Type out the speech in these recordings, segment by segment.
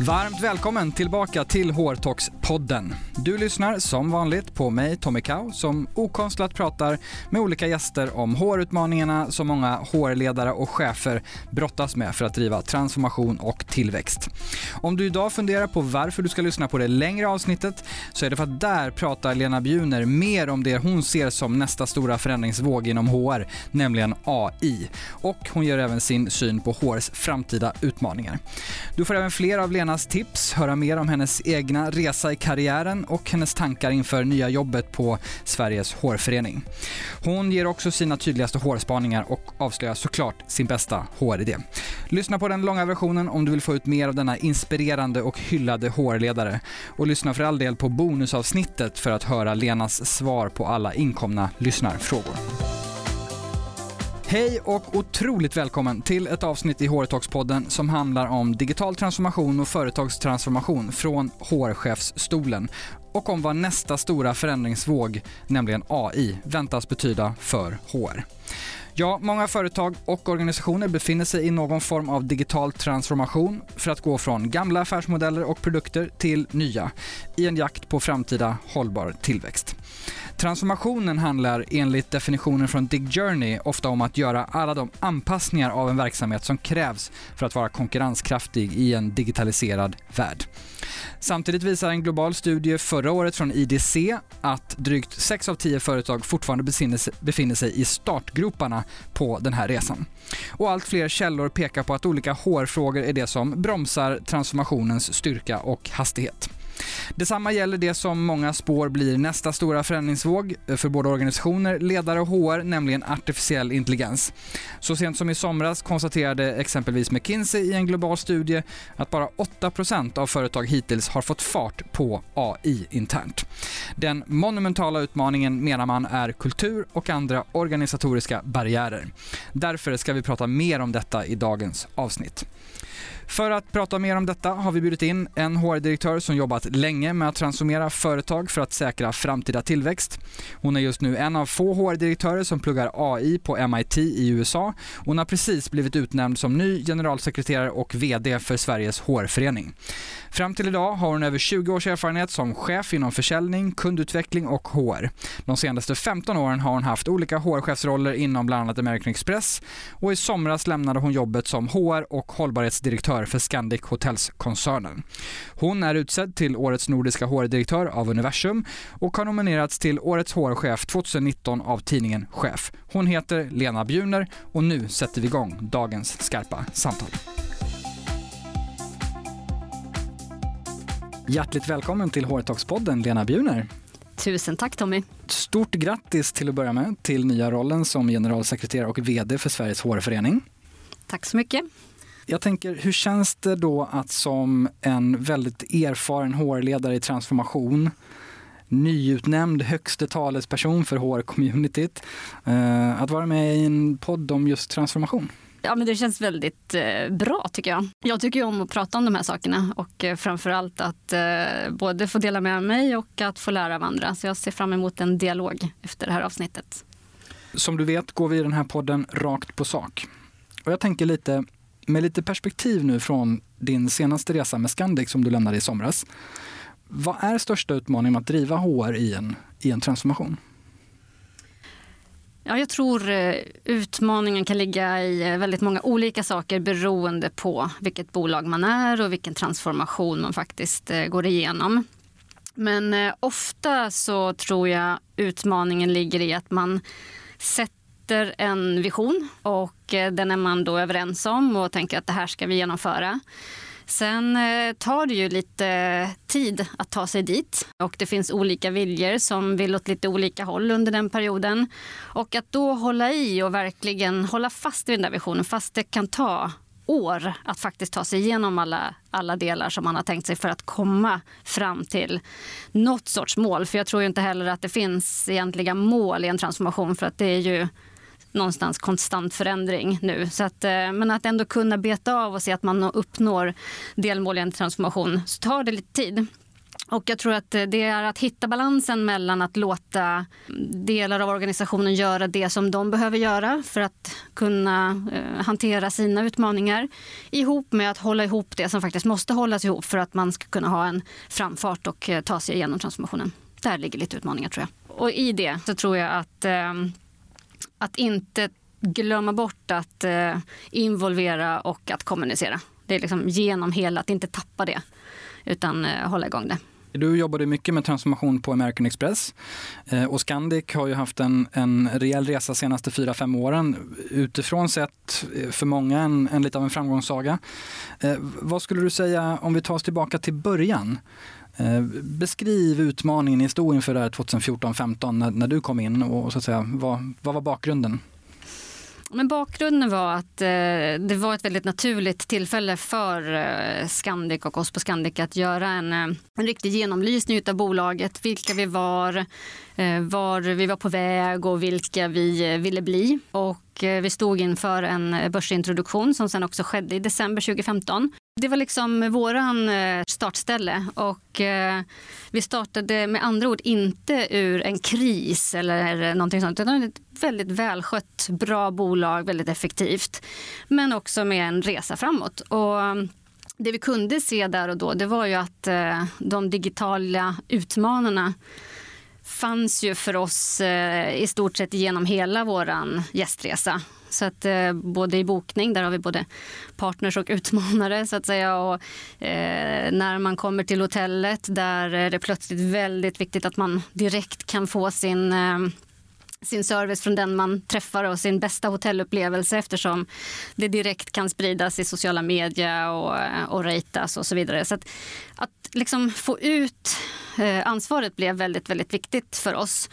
Varmt välkommen tillbaka till podden. Du lyssnar som vanligt på mig, Tommy Kau, som okonstlat pratar med olika gäster om hårutmaningarna som många hårledare och chefer brottas med för att driva transformation och tillväxt. Om du idag funderar på varför du ska lyssna på det längre avsnittet så är det för att där pratar Lena Bjuner mer om det hon ser som nästa stora förändringsvåg inom HR, nämligen AI. Och hon ger även sin syn på HRs framtida utmaningar. Du får även fler av Lenas tips, höra mer om hennes egna resa i karriären och hennes tankar inför nya jobbet på Sveriges hårförening. Hon ger också sina tydligaste hårspaningar och avslöjar såklart sin bästa håridé. Lyssna på den långa versionen om du vill få ut mer av denna inspirerande och hyllade hårledare. Och lyssna för all del på bonusavsnittet för att höra Lenas svar på alla inkomna lyssnarfrågor. Hej och otroligt välkommen till ett avsnitt i HR-talks-podden som handlar om digital transformation och företagstransformation från HR-chefsstolen och om vad nästa stora förändringsvåg, nämligen AI, väntas betyda för HR. Ja, många företag och organisationer befinner sig i någon form av digital transformation för att gå från gamla affärsmodeller och produkter till nya i en jakt på framtida hållbar tillväxt. Transformationen handlar enligt definitionen från Dig Journey ofta om att göra alla de anpassningar av en verksamhet som krävs för att vara konkurrenskraftig i en digitaliserad värld. Samtidigt visar en global studie förra året från IDC att drygt 6 av 10 företag fortfarande befinner sig i startgroparna på den här resan. Och allt fler källor pekar på att olika HR-frågor är det som bromsar transformationens styrka och hastighet. Detsamma gäller det som många spår blir nästa stora förändringsvåg för både organisationer, ledare och HR, nämligen artificiell intelligens. Så sent som i somras konstaterade exempelvis McKinsey i en global studie att bara 8% av företag hittills har fått fart på AI internt. Den monumentala utmaningen menar man är kultur och andra organisatoriska barriärer. Därför ska vi prata mer om detta i dagens avsnitt. För att prata mer om detta har vi bjudit in en HR-direktör som jobbat länge med att transformera företag för att säkra framtida tillväxt. Hon är just nu en av få HR-direktörer som pluggar AI på MIT i USA. Hon har precis blivit utnämnd som ny generalsekreterare och VD för Sveriges HR-förening. Fram till idag har hon över 20 års erfarenhet som chef inom försäljning, kundutveckling och HR. De senaste 15 åren har hon haft olika HR-chefsroller inom bland annat American Express och i somras lämnade hon jobbet som HR och hållbarhetsdirektör för Scandic Hotels-koncernen. Hon är utsedd till Årets nordiska HR-direktör av Universum och har nominerats till Årets HR-chef 2019 av tidningen Chef. Hon heter Lena Bjuner och nu sätter vi igång dagens skarpa samtal. Hjärtligt välkommen till HR-talks-podden, Lena Bjuner. Tusen tack Tommy. Stort grattis till att börja med till nya rollen som generalsekreterare och VD för Sveriges HR-förening. Tack så mycket. Jag tänker, hur känns det då att som en väldigt erfaren HR-ledare i transformation nyutnämnd högste talesperson för HR-communityt, eh, att vara med i en podd om just transformation? Ja, men det känns väldigt eh, bra tycker jag. Jag tycker om att prata om de här sakerna och eh, framförallt att eh, både få dela med mig och att få lära av andra. Så jag ser fram emot en dialog efter det här avsnittet. Som du vet går vi i den här podden rakt på sak. Och jag tänker lite, med lite perspektiv nu från din senaste resa med Scandic som du lämnade i somras. Vad är största utmaningen med att driva HR i en, i en transformation? Ja, jag tror eh, utmaningen kan ligga i eh, väldigt många olika saker beroende på vilket bolag man är och vilken transformation man faktiskt eh, går igenom. Men ofta så tror jag utmaningen ligger i att man sätter en vision och eh, den är man då överens om och tänker att det här ska vi genomföra. Sen eh, tar det ju lite tid att ta sig dit och det finns olika viljor som vill åt lite olika håll under den perioden. Och att då hålla i och verkligen hålla fast vid den där visionen fast det kan ta år att faktiskt ta sig igenom alla, alla delar som man har tänkt sig för att komma fram till något sorts mål. För jag tror inte heller att det finns egentliga mål i en transformation för att det är ju någonstans konstant förändring nu. Så att, eh, men att ändå kunna beta av och se att man uppnår delmål i en transformation så tar det lite tid. Och jag tror att eh, det är att hitta balansen mellan att låta delar av organisationen göra det som de behöver göra för att kunna eh, hantera sina utmaningar ihop med att hålla ihop det som faktiskt måste hållas ihop för att man ska kunna ha en framfart och ta sig igenom transformationen. Där ligger lite utmaningar tror jag. Och i det så tror jag att, eh, att inte glömma bort att eh, involvera och att kommunicera. Det är liksom genom hela, att inte tappa det utan eh, hålla igång det. Du jobbade mycket med transformation på American Express eh, och Scandic har ju haft en, en rejäl resa de senaste fyra fem åren. Utifrån sett eh, för många en, en lite av en framgångssaga. Eh, vad skulle du säga om vi tar oss tillbaka till början? Eh, beskriv utmaningen ni stod inför 2014-15 när, när, du kom in och så att säga, vad, vad var bakgrunden? Men bakgrunden var att eh, det var ett väldigt naturligt tillfälle för eh, Scandic och oss på Scandic att göra en, eh, en riktig genomlysning av bolaget. Vilka vi var, Eh, var vi var på väg och vilka vi eh, ville bli. Och eh, vi stod inför en börsintroduktion som sen också skedde i december 2015. Det var liksom våran eh, startställe och vi startade med andra ord inte ur en kris eller någonting sånt utan ett väldigt välskött, bra bolag, väldigt effektivt. Men också med en resa framåt. Och det vi kunde se där och då det var ju att eh, de digitala utmanarna fanns ju för oss eh, i stort sett genom hela vår gästresa. Så att eh, både i bokning, där har vi både partners och utmanare så att säga. Och, eh, när man kommer till hotellet, där är det plötsligt väldigt viktigt att man direkt kan få sin eh, sin service från den man träffar och sin bästa hotellupplevelse eftersom det direkt kan spridas i sociala medier och, eh, och ratas och så vidare. Så att, att liksom få ut eh, ansvaret blev väldigt, väldigt viktigt för oss.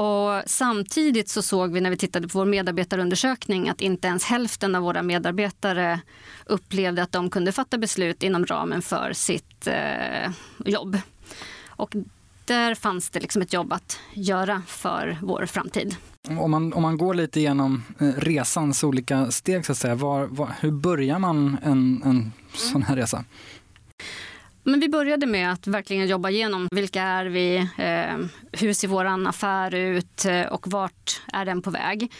Och samtidigt så såg vi när vi tittade på vår medarbetarundersökning att inte ens hälften av våra medarbetare upplevde att de kunde fatta beslut inom ramen för sitt eh, jobb. Och där fanns det liksom ett jobb att göra för vår framtid. Om man, om man går lite igenom eh, resans olika steg, så att säga, var, var, hur börjar man en, en sån här resa? Men vi började med att verkligen jobba igenom vilka är vi, eh, hur ser vår affär ut eh, och vart är den på väg.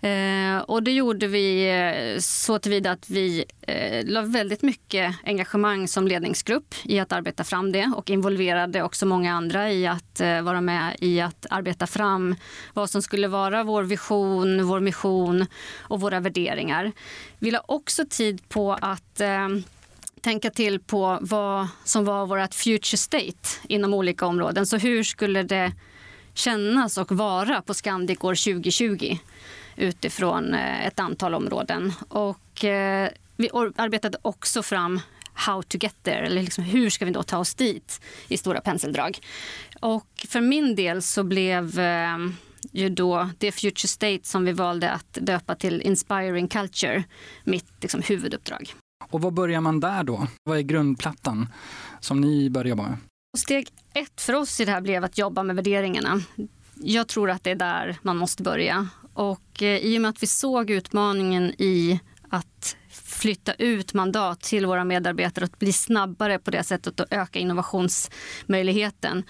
Eh, och det gjorde vi eh, så tillvida att vi eh, la väldigt mycket engagemang som ledningsgrupp i att arbeta fram det och involverade också många andra i att eh, vara med i att arbeta fram vad som skulle vara vår vision, vår mission och våra värderingar. Vi la också tid på att eh, tänka till på vad som var vårt future state inom olika områden. Så hur skulle det kännas och vara på Scandic år 2020 utifrån eh, ett antal områden. Och eh, vi arbetade också fram how to get there, eller liksom hur ska vi då ta oss dit i stora penseldrag. Och för min del så blev eh, ju då det future state som vi valde att döpa till Inspiring Culture mitt liksom, huvuduppdrag. Och vad börjar man där då? Vad är grundplattan som ni börjar jobba med? Steg ett för oss i det här blev att jobba med värderingarna. Jag tror att det är där man måste börja. Och eh, i och med att vi såg utmaningen i att flytta ut mandat till våra medarbetare och bli snabbare på det sättet och öka innovationsmöjligheten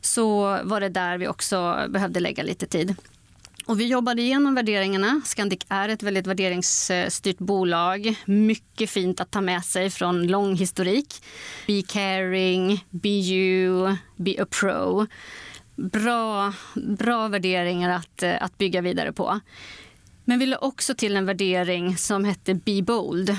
så var det där vi också behövde lägga lite tid. Och vi jobbade igenom värderingarna. Scandic är ett väldigt värderingsstyrt bolag. Mycket fint att ta med sig från lång historik. Be caring, be you, be a pro. Bra, bra värderingar att, eh, att bygga vidare på. Men vi la också till en värdering som hette Be bold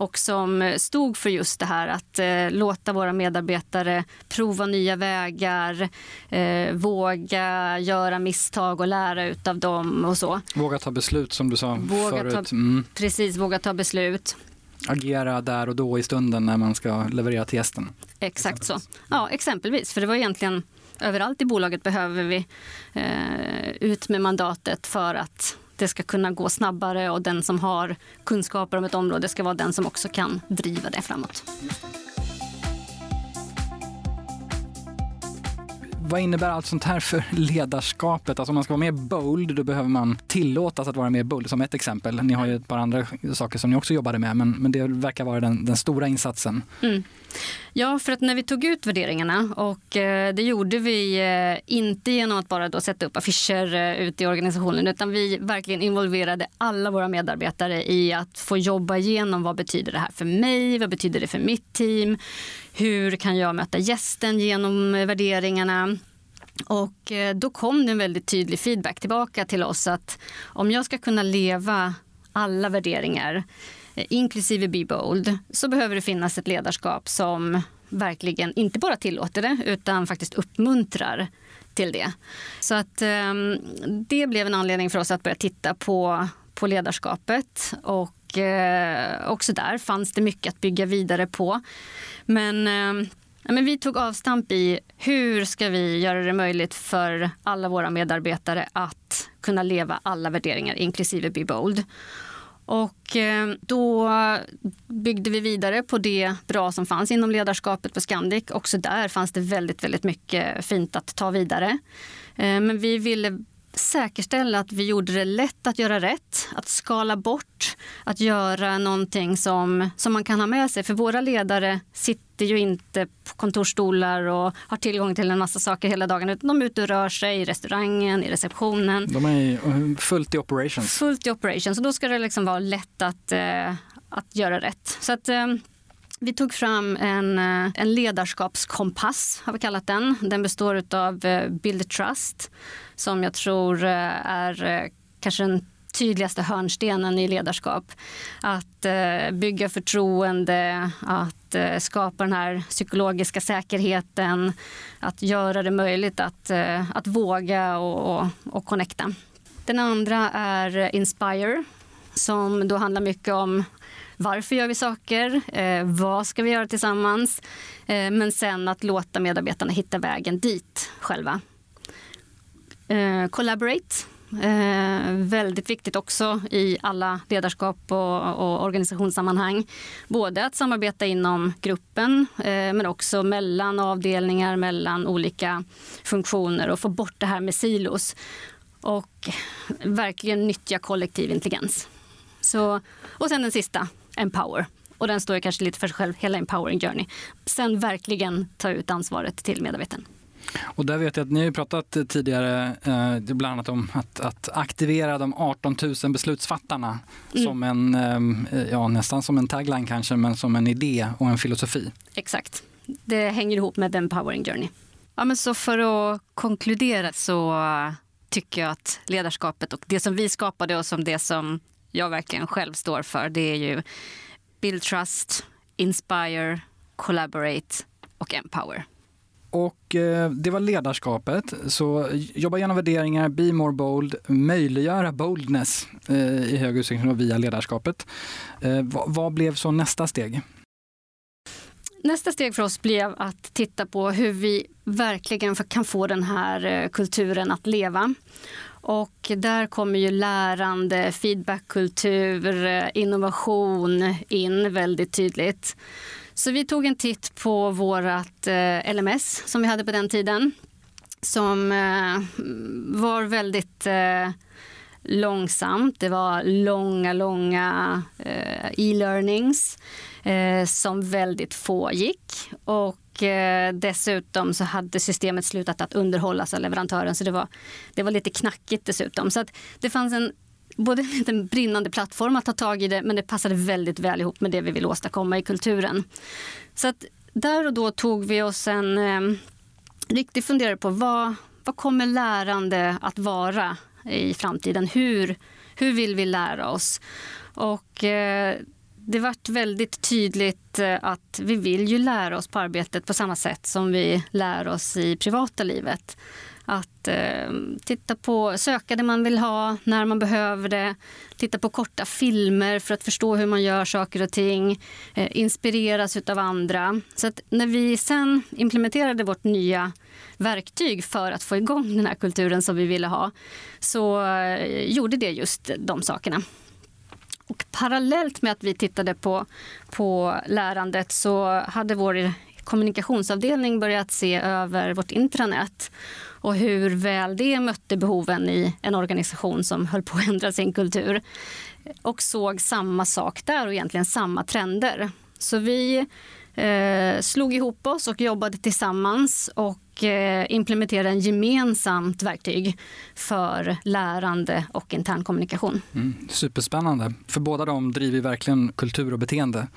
och som stod för just det här att eh, låta våra medarbetare prova nya vägar, eh, våga göra misstag och lära av dem och så. Våga ta beslut som du sa våga förut. Ta, mm. Precis, våga ta beslut. Agera där och då i stunden när man ska leverera till gästen. Exakt så. Ja, exempelvis. För det var egentligen överallt i bolaget behöver vi eh, ut med mandatet för att det ska kunna gå snabbare och den som har kunskaper om ett område ska vara den som också kan driva det framåt. Vad innebär allt sånt här för ledarskapet? Alltså om man ska vara mer bold, då behöver man tillåtas att vara mer bold. Som ett exempel. Ni har ju ett par andra saker som ni också jobbade med, men, men det verkar vara den, den stora insatsen. Mm. Ja, för att när vi tog ut värderingarna och eh, det gjorde vi eh, inte genom att bara då sätta upp affischer eh, ute i organisationen utan vi verkligen involverade alla våra medarbetare i att få jobba igenom vad betyder det här för mig, vad betyder det för mitt team, hur kan jag möta gästen genom eh, värderingarna? Och då kom det en väldigt tydlig feedback tillbaka till oss att om jag ska kunna leva alla värderingar Eh, inklusive Be Bold, så behöver det finnas ett ledarskap som verkligen inte bara tillåter det utan faktiskt uppmuntrar till det. Så att um, det blev en anledning för oss att börja titta på, på ledarskapet och uh, också där fanns det mycket att bygga vidare på. Men uh, men vi tog avstamp i hur ska vi göra det möjligt för alla våra medarbetare att kunna leva alla värderingar, inklusive Be Bold. Och eh, då byggde vi vidare på det bra som fanns inom ledarskapet på Scandic. Också där fanns det väldigt, väldigt mycket fint att ta vidare. Eh, men vi ville säkerställa att vi gjorde det lätt att göra rätt, att skala bort, att göra någonting som, som man kan ha med sig. För våra ledare sitter ju inte på kontorsstolar och har tillgång till en massa saker hela dagen, utan de är ute och rör sig i restaurangen, i receptionen. De är eh, fullt i operations. Fullt i operations, och då ska det liksom vara lätt att, eh, att göra rätt. Så att, eh, vi tog fram en, eh, en ledarskapskompass, har vi kallat den. Den består av eh, Build Trust som jag tror eh, är kanske den tydligaste hörnstenen i ledarskap. Att bygga förtroende, att skapa den här psykologiska säkerheten, att göra det möjligt att, att våga och, och, och connecta. Den andra är Inspire som då handlar mycket om varför gör vi saker? Eh, vad ska vi göra tillsammans? Eh, men sen att låta medarbetarna hitta vägen dit själva. Eh, collaborate. Eh, väldigt viktigt också i alla ledarskap och, och organisationssammanhang. Både att samarbeta inom gruppen eh, men också mellan avdelningar, mellan olika funktioner och få bort det här med silos. Och verkligen nyttja kollektiv intelligens. Så, och sen den sista, empower. Och den står kanske lite för sig själv, hela empowering journey. Sen verkligen ta ut ansvaret till medarbetaren. Och där vet jag att ni har pratat tidigare eh, bland annat om att, att, aktivera de 18 000 beslutsfattarna mm. som en, eh, ja nästan som en tagline kanske, men som en idé och en filosofi. Exakt. Det hänger ihop med den empowering journey. Ja, men så för att konkludera så tycker jag att ledarskapet och det som vi skapade och som det som jag verkligen själv står för det är ju Build Trust, Inspire, Collaborate och Empower. Och eh, det var ledarskapet. Så jobba genom värderingar, be more bold, möjliggöra boldness eh, i hög utsträckning via ledarskapet. Eh, vad, vad blev så nästa steg? Nästa steg för oss blev att titta på hur vi verkligen kan få den här kulturen att leva. Och där kommer ju lärande, feedbackkultur, eh, innovation in väldigt tydligt. Så vi tog en titt på vårt eh, LMS som vi hade på den tiden som eh, var väldigt långsamt. Det var långa, långa e-learnings Eh, som väldigt få gick. Och Eh, dessutom så hade systemet slutat att underhållas av leverantören så det var, det var lite knackigt dessutom. Så att det fanns en både en brinnande plattform att ta tag i det men det passade väldigt väl ihop med det vi vill åstadkomma i kulturen. Så att där och då tog vi oss en eh, riktig funderare på vad, vad kommer lärande att vara i framtiden? Hur, hur vill vi lära oss? Och eh, det vart väldigt tydligt eh, att vi vill ju lära oss på arbetet på samma sätt som vi lär oss i privata livet. Att eh, titta på, söka det man vill ha när man behöver det. Titta på korta filmer för att förstå hur man gör saker och ting. Eh, inspireras av andra. Så att när vi sen implementerade vårt nya verktyg för att få igång den här kulturen som vi ville ha så eh, gjorde det just de sakerna. Och parallellt med att vi tittade på, på lärandet så hade vår kommunikationsavdelning börjat se över vårt intranät och hur väl det mötte behoven i en organisation som höll på att ändra sin kultur. Och såg samma sak där och egentligen samma trender. Så vi eh, slog ihop oss och jobbade tillsammans och eh, implementerade en gemensamt verktyg för lärande och intern kommunikation. Mm, superspännande, för båda de driver verkligen kultur och beteende.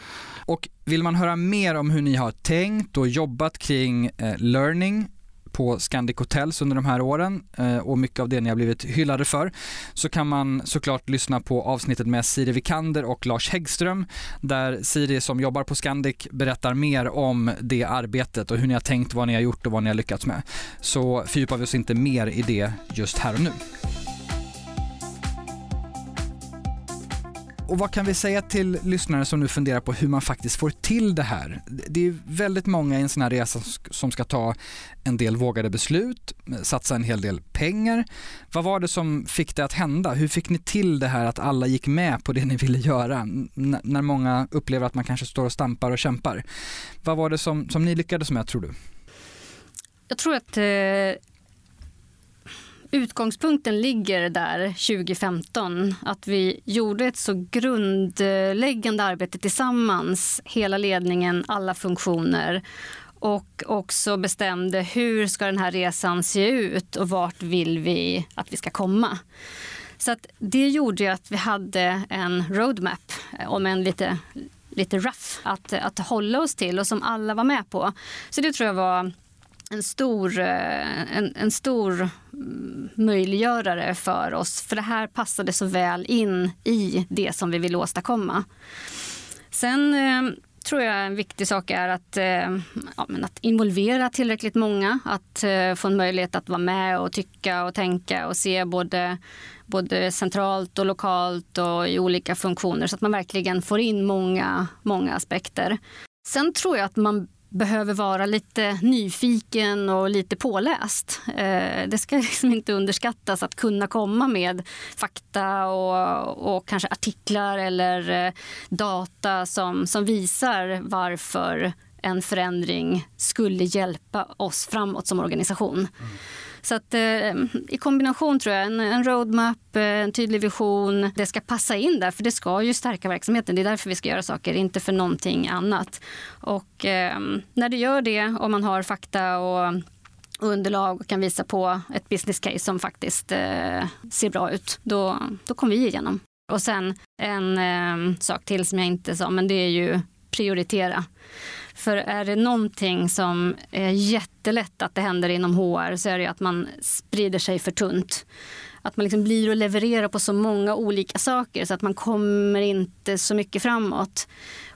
Och vill man höra mer om hur ni har tänkt och jobbat kring eh, learning på Scandic Hotels under de här åren eh, och mycket av det ni har blivit hyllade för så kan man såklart lyssna på avsnittet med Siri Vikander och Lars Häggström där Siri som jobbar på Scandic berättar mer om det arbetet och hur ni har tänkt, vad ni har gjort och vad ni har lyckats med. Så fördjupar vi oss inte mer i det just här och nu. Och vad kan vi säga till lyssnare som nu funderar på hur man faktiskt får till det här? Det är väldigt många i en sån här resa som ska ta en del vågade beslut, satsa en hel del pengar. Vad var det som fick det att hända? Hur fick ni till det här att alla gick med på det ni ville göra när många upplever att man kanske står och stampar och kämpar? Vad var det som, som ni lyckades med tror du? Jag tror att eh utgångspunkten ligger där 2015. Att vi gjorde ett så grundläggande arbete tillsammans, hela ledningen, alla funktioner och också bestämde hur ska den här resan se ut och vart vill vi att vi ska komma. Så att det gjorde ju att vi hade en roadmap, om en lite, lite rough, att, att hålla oss till och som alla var med på. Så det tror jag var en stor, eh, en, en stor möjliggörare för oss. För det här passade så väl in i det som vi vill åstadkomma. Sen eh, tror jag en viktig sak är att, eh, ja, att involvera tillräckligt många. Att eh, få en möjlighet att vara med och tycka och tänka och se både, både centralt och lokalt och i olika funktioner så att man verkligen får in många, många aspekter. Sen tror jag att man behöver vara lite nyfiken och lite påläst. Eh, det ska liksom inte underskattas att kunna komma med fakta och, och kanske artiklar eller eh, data som, som visar varför en förändring skulle hjälpa oss framåt som organisation. Mm. Så att, eh, i kombination tror jag, en, en roadmap, eh, en tydlig vision, det ska passa in där för det ska ju stärka verksamheten. Det är därför vi ska göra saker, inte för någonting annat. Och eh, när det gör det, om man har fakta och underlag och kan visa på ett business case som faktiskt eh, ser bra ut, då, då kommer vi igenom. Och sen en eh, sak till som jag inte sa, men det är ju prioritera. För är det någonting som är jättelätt att det händer inom HR så är det att man sprider sig för tunt. Att man liksom blir och levererar på så många olika saker så att man kommer inte så mycket framåt.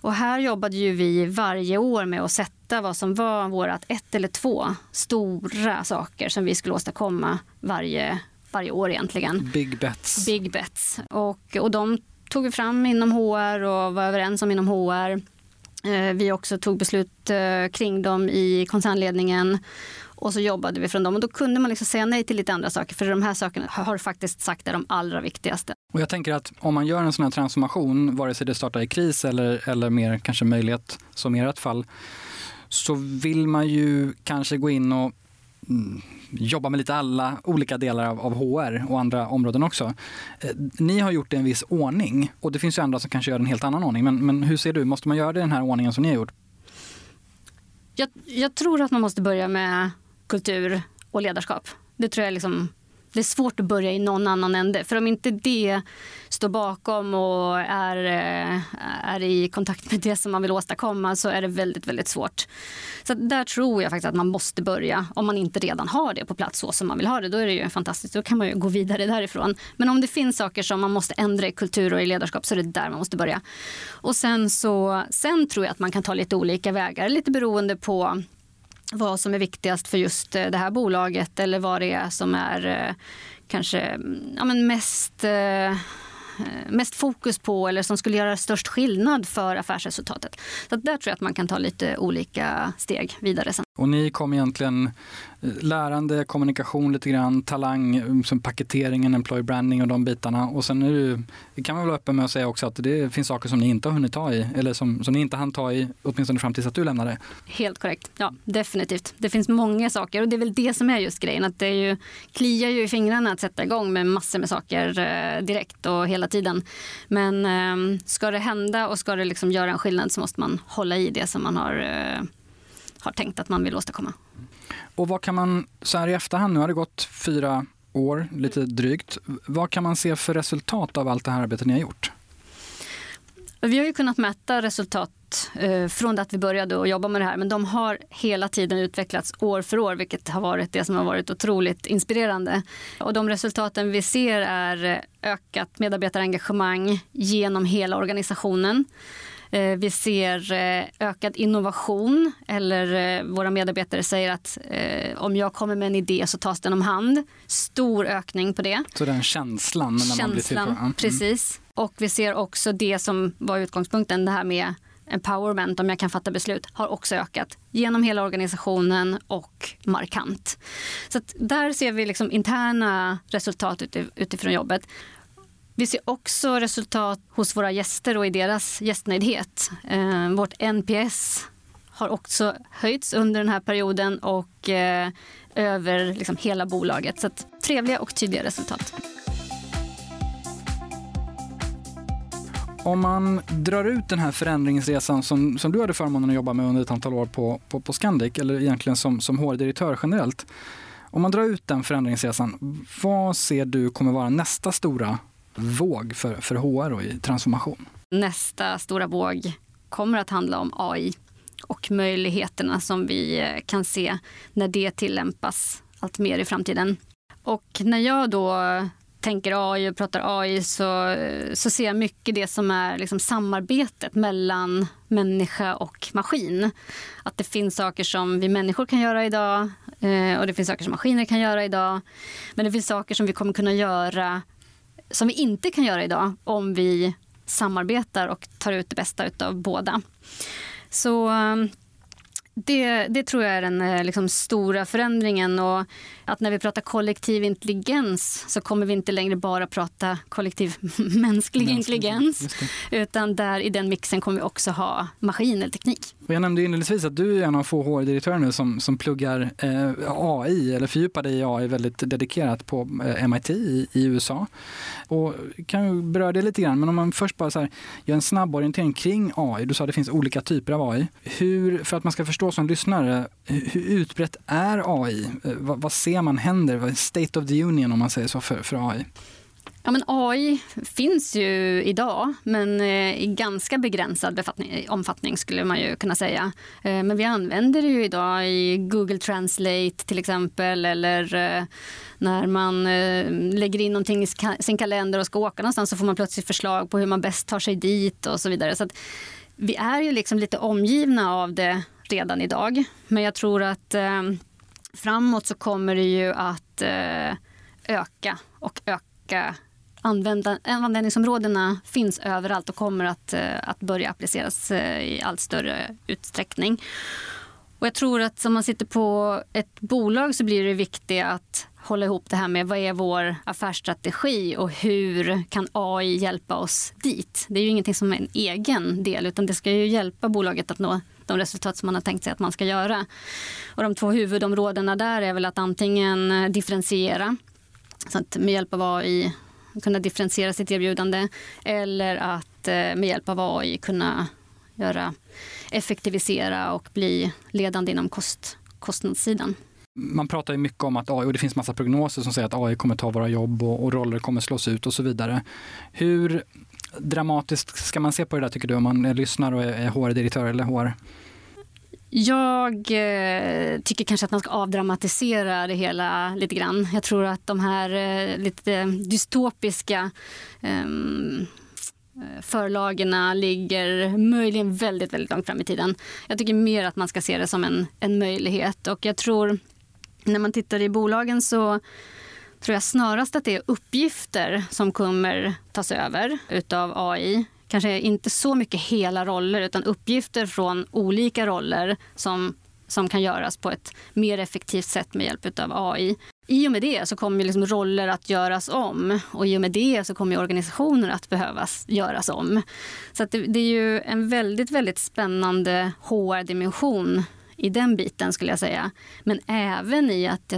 Och här jobbade ju vi varje år med att sätta vad som var vårat ett eller två stora saker som vi skulle åstadkomma varje, varje år egentligen. Big bets. Big bets. Och, och de tog vi fram inom HR och var överens om inom HR. Eh, vi också tog beslut eh, kring dem i koncernledningen och så jobbade vi från dem. Och då kunde man liksom säga nej till lite andra saker, för de här sakerna har faktiskt sagt är de allra viktigaste. Och jag tänker att om man gör en sån här transformation, vare sig det startar i kris eller, eller mer kanske möjlighet, som i ert fall, så vill man ju kanske gå in och mm, jobbar jobba med lite alla olika delar av, av HR och andra områden också. Eh, ni har gjort det i en viss ordning och det finns ju andra som kanske gör en helt annan ordning. Men, men hur ser du, måste man göra det i den här ordningen som ni har gjort? Jag, jag tror att man måste börja med kultur och ledarskap. Det tror jag liksom det är svårt att börja i någon annan ände. För om inte det står bakom och är, eh, är i kontakt med det som man vill åstadkomma så är det väldigt, väldigt svårt. Så där tror jag faktiskt att man måste börja. Om man inte redan har det på plats så som man vill ha det, då är det ju fantastiskt. Då kan man ju gå vidare därifrån. Men om det finns saker som man måste ändra i kultur och i ledarskap så är det där man måste börja. Och sen så, sen tror jag att man kan ta lite olika vägar, lite beroende på vad som är viktigast för just eh, det här bolaget eller vad det är som är eh, kanske mm, ja, men mest eh, mest fokus på eller som skulle göra störst skillnad för affärsresultatet. Så där tror jag att man kan ta lite olika steg vidare sen. Och ni kom egentligen eh, lärande, kommunikation lite grann, talang, mm, som paketeringen, employer branding och de bitarna. Och sen är det, det kan man väl vara öppen med att säga också att det finns saker som ni inte har hunnit ta i, eller som, som ni inte hann ta i, åtminstone fram tills att du lämnade. Helt korrekt. Ja, definitivt. Det finns många saker och det är väl det som är just grejen. Att det är ju, kliar ju i fingrarna att sätta igång med massor med saker eh, direkt och hela tiden. Men eh, ska det hända och ska det liksom göra en skillnad så måste man hålla i det som man har eh, har tänkt att man vill åstadkomma. Och vad kan man, så här i efterhand, nu har det gått fyra år, lite drygt. Vad kan man se för resultat av allt det här arbetet ni har gjort? Vi har ju kunnat mäta resultat eh, från det att vi började att jobba med det här. Men de har hela tiden utvecklats år för år, vilket har varit det som har varit otroligt inspirerande. Och de resultaten vi ser är ökat medarbetarengagemang genom hela organisationen. Eh, vi ser eh, ökad innovation eller eh, våra medarbetare säger att om jag kommer med en idé så tas den om hand. Stor ökning på det. Så den känslan? När känslan, man blir till mm. precis. Och vi ser också det som var utgångspunkten, det här med empowerment, om jag kan fatta beslut, har också ökat genom hela organisationen och markant. Så där ser vi liksom interna resultat utifrån jobbet. Vi ser också resultat hos våra gäster och i deras gästnöjdhet. Eh, vårt NPS har också höjts under den här perioden och eh, över liksom hela bolaget. Så trevliga och tydliga resultat. Om man drar ut den här förändringsresan som, som du hade förmånen att jobba med under ett antal år på, på, på Scandic, eller egentligen som, som HR-direktör generellt. Om man drar ut den förändringsresan, vad ser du kommer vara nästa stora våg för, för HR och i transformation. Nästa stora våg kommer att handla om AI och möjligheterna som vi eh, kan se när det tillämpas allt mer i framtiden. Och när jag då tänker AI och pratar AI så, eh, så ser jag mycket det som är liksom samarbetet mellan människa och maskin. Att det finns saker som vi människor kan göra idag eh, och det finns saker som maskiner kan göra idag. Men det finns saker som vi kommer kunna göra som vi inte kan göra idag om vi samarbetar och tar ut det bästa av båda. Så um, det, det tror jag är den eh, liksom, stora förändringen. Och att när vi pratar kollektiv intelligens så kommer vi inte längre bara prata kollektiv mänsklig intelligens. Utan där i den mixen kommer vi också ha maskin eller teknik. Och jag nämnde inledningsvis att du är en av få HR-direktörer nu som, som pluggar eh, AI eller fördjupar dig i AI väldigt dedikerat på eh, MIT i, i, USA. Och kan ju beröra det lite grann, men om man först bara så här, gör en snabb orientering kring AI. Du sa att det finns olika typer av AI. Hur, för att man ska förstå som lyssnare, hur utbrett är AI? Eh, vad, vad ser man händer? State of the Union om man säger så för, för AI. Ja, men AI finns ju idag, men eh, i ganska begränsad omfattning skulle man ju kunna säga. Eh, men vi använder det ju idag i Google Translate till exempel eller eh, när man lägger in någonting i sin kalender och ska åka någonstans så får man plötsligt förslag på hur man bäst tar sig dit och så vidare. Så vi är ju liksom lite omgivna av det redan idag. Men jag tror att framåt så kommer det ju att öka och öka användningsområdena finns överallt och kommer att, eh, att börja appliceras eh, i allt större utsträckning. Och jag tror att om man sitter på ett bolag så blir det viktigt att hålla ihop det här med vad är vår affärsstrategi och hur kan AI hjälpa oss dit? Det är ju ingenting som är en egen del utan det ska ju hjälpa bolaget att nå de resultat som man har tänkt sig att man ska göra. Och de två huvudområdena där är väl att antingen differentiera så att med hjälp av AI kunna differentiera sitt erbjudande eller att eh, med hjälp av AI kunna göra, effektivisera och bli ledande inom kost, kostnadssidan. Man pratar ju mycket om att AI, och det finns massa prognoser som säger att AI kommer ta våra jobb och, och roller kommer slås ut och så vidare. Hur dramatiskt ska man se på det där tycker du om man lyssnar och är HR-direktör eller HR? Jag eh, tycker kanske att man ska avdramatisera det hela lite grann. Jag tror att de här eh, lite dystopiska eh, förlagen ligger möjligen väldigt, väldigt långt fram i tiden. Jag tycker mer att man ska se det som en, en möjlighet och jag tror när man tittar i bolagen så tror jag snarast att det är uppgifter som kommer tas över utav AI kanske inte så mycket hela roller utan uppgifter från olika roller som som kan göras på ett mer effektivt sätt med hjälp av AI. I och med det så kommer liksom roller att göras om och i och med det så kommer organisationer att behövas göras om. Så det, det, är ju en väldigt, väldigt spännande HR-dimension i den biten skulle jag säga. Men även i att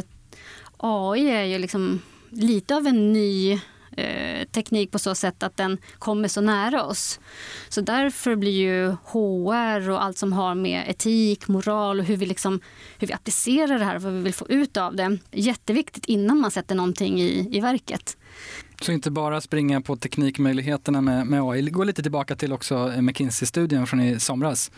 AI är ju liksom lite av en ny eh, teknik på så sätt att den kommer så nära oss. Så därför blir ju HR och allt som har med etik, moral och hur vi, liksom, hur vi applicerar det här och vad vi vill få ut av det jätteviktigt innan man sätter någonting i, i verket. Så inte bara springa på teknikmöjligheterna med, med AI. Gå lite tillbaka till också McKinsey-studien från i somras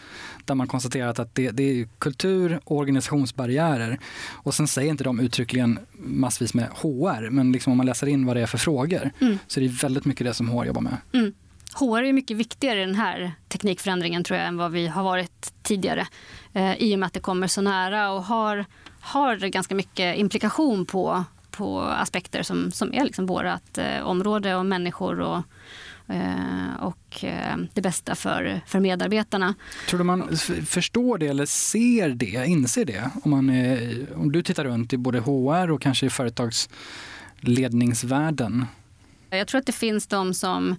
där man konstaterat att det, det är kultur och organisationsbarriärer. Och sen säger inte de uttryckligen massvis med HR, men liksom om man läser in vad det är för frågor mm. så är det väldigt mycket det som HR jobbar med. Mm. HR är mycket viktigare i den här teknikförändringen tror jag än vad vi har varit tidigare. Eh, I och med att det kommer så nära och har, har ganska mycket implikation på på aspekter som, som är liksom vårt eh, område och människor och, eh, och eh, det bästa för, för medarbetarna. Tror du man förstår det eller ser det, inser det? Om, man är, om du tittar runt i både HR och kanske i företagsledningsvärlden? Jag tror att det finns de som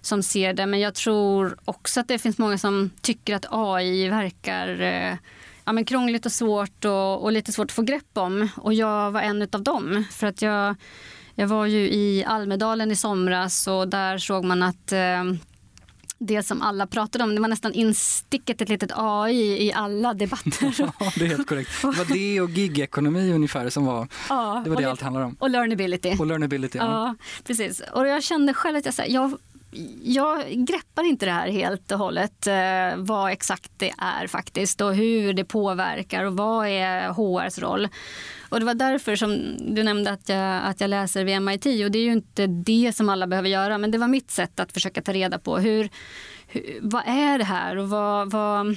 som ser det, men jag tror också att det finns många som tycker att AI verkar eh, ja, men krångligt och svårt och, och, lite svårt att få grepp om. Och jag var en av dem. För att jag, jag var ju i Almedalen i somras och där såg man att eh, det som alla pratade om. Det var nästan insticket ett litet AI i alla debatter. Ja, det är helt korrekt. Det var det och gigekonomi ungefär som var, ja, det var det allt handlade om. Och learnability. Och learnability, ja. ja. precis. Och jag kände själv att jag, jag jag greppar inte det här helt och hållet, eh, vad exakt det är faktiskt och hur det påverkar och vad är HRs roll. Och det var därför som du nämnde att jag, att jag läser vid MIT och det är ju inte det som alla behöver göra men det var mitt sätt att försöka ta reda på hur, hur vad är det här och vad, vad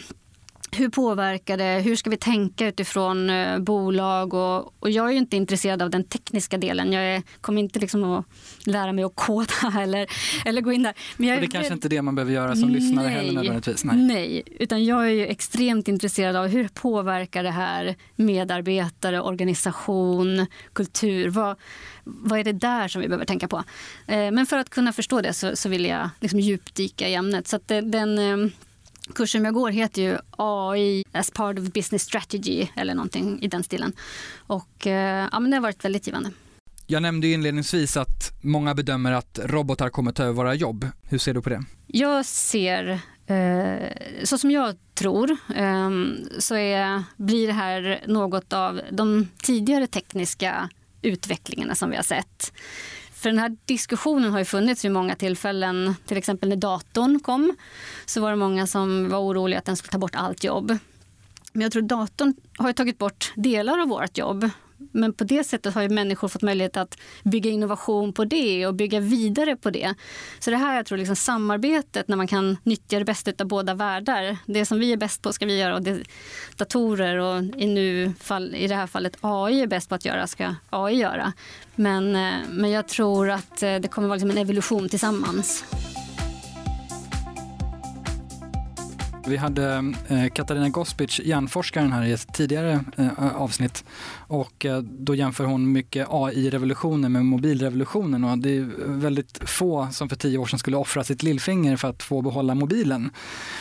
hur påverkar det? Hur ska vi tänka utifrån eh, bolag? Och, och, jag är inte intresserad av den tekniska delen. Jag är, kommer inte liksom att lära mig att koda eller, eller gå in där. Men jag, och det är kanske inte är det man behöver göra som nej, lyssnare heller nödvändigtvis? Nej. nej, utan jag är extremt intresserad av hur påverkar det här medarbetare, organisation, kultur? Vad, vad är det där som vi behöver tänka på? Eh, men för att kunna förstå det så, så vill jag liksom djupdyka i ämnet. Så det, den eh, kursen jag går heter ju AI as part of business strategy eller någonting i den stilen. Och eh, ja, men det har varit väldigt givande. Jag nämnde inledningsvis att många bedömer att robotar kommer ta över våra jobb. Hur ser du på det? Jag ser, eh, så som jag tror, eh, så är, blir det här något av de tidigare tekniska utvecklingarna som vi har sett. För den här diskussionen har ju funnits vid många tillfällen. Till exempel när datorn kom så var det många som var oroliga att den skulle ta bort allt jobb. Men jag tror datorn har tagit bort delar av vårt jobb. Men på det sättet har ju människor fått möjlighet att bygga innovation på det och bygga vidare på det. Så det här jag tror liksom samarbetet när man kan nyttja det bästa av båda världar. Det som vi är bäst på ska vi göra och det datorer och i, nu fall, i det här fallet AI är bäst på att göra ska AI göra. Men, eh, men jag tror att eh, det kommer vara liksom en evolution tillsammans. Vi hade eh, Katarina Gospic, hjärnforskaren här i ett tidigare eh, avsnitt och eh, då jämför hon mycket AI-revolutionen med mobilrevolutionen och det är väldigt få som för tio år sedan skulle offra sitt lillfinger för att få behålla mobilen.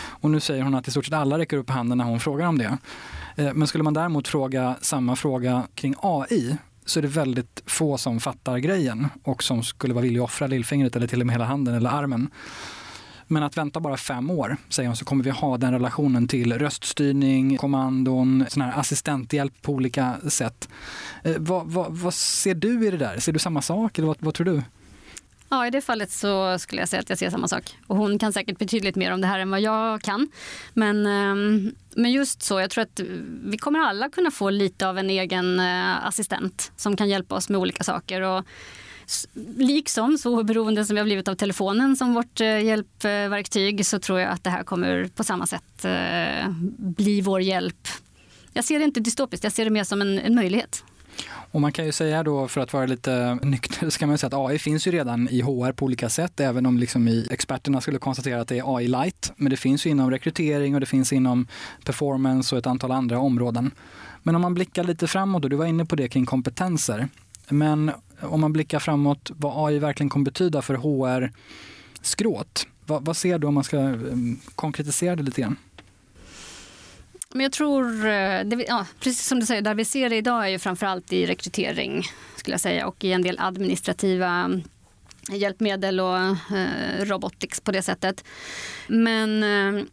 Och nu säger hon att i stort sett alla räcker upp handen när hon frågar om det. Men skulle man däremot fråga samma fråga kring AI så är det väldigt få som fattar grejen och som skulle vara villiga att offra lillfingret eller till och med hela handen eller armen. Men att vänta bara fem år, säger hon, så kommer vi ha den relationen till röststyrning, kommandon, sån här assistenthjälp på olika sätt. Eh, vad, vad, vad, ser du i det där? Ser du samma sak eller vad, vad tror du? Ja, i det fallet så skulle jag säga att jag ser samma sak. Och hon kan säkert betydligt mer om det här än vad jag kan. Men, ehm, men just så, jag tror att vi kommer alla kunna få lite av en egen eh, assistent som kan hjälpa oss med olika saker. Och liksom så beroende som vi har blivit av telefonen som vårt eh, hjälpverktyg så tror jag att det här kommer på samma sätt eh, bli vår hjälp. Jag ser det inte dystopiskt, jag ser det mer som en, en möjlighet. Och man kan ju säga då, för att vara lite nykter, så kan man säga att AI finns ju redan i HR på olika sätt, även om liksom experterna skulle konstatera att det är AI light. Men det finns ju inom rekrytering och det finns inom performance och ett antal andra områden. Men om man blickar lite framåt, och du var inne på det kring kompetenser, men om man blickar framåt vad AI verkligen kommer betyda för HR-skråt, vad, vad ser du om man ska ehm, konkretisera det lite grann? Men jag tror, eh, ja, precis som du säger, där vi ser det idag är ju framförallt i rekrytering skulle jag säga och i en del administrativa mm, hjälpmedel och eh, robotics på det sättet. Men eh,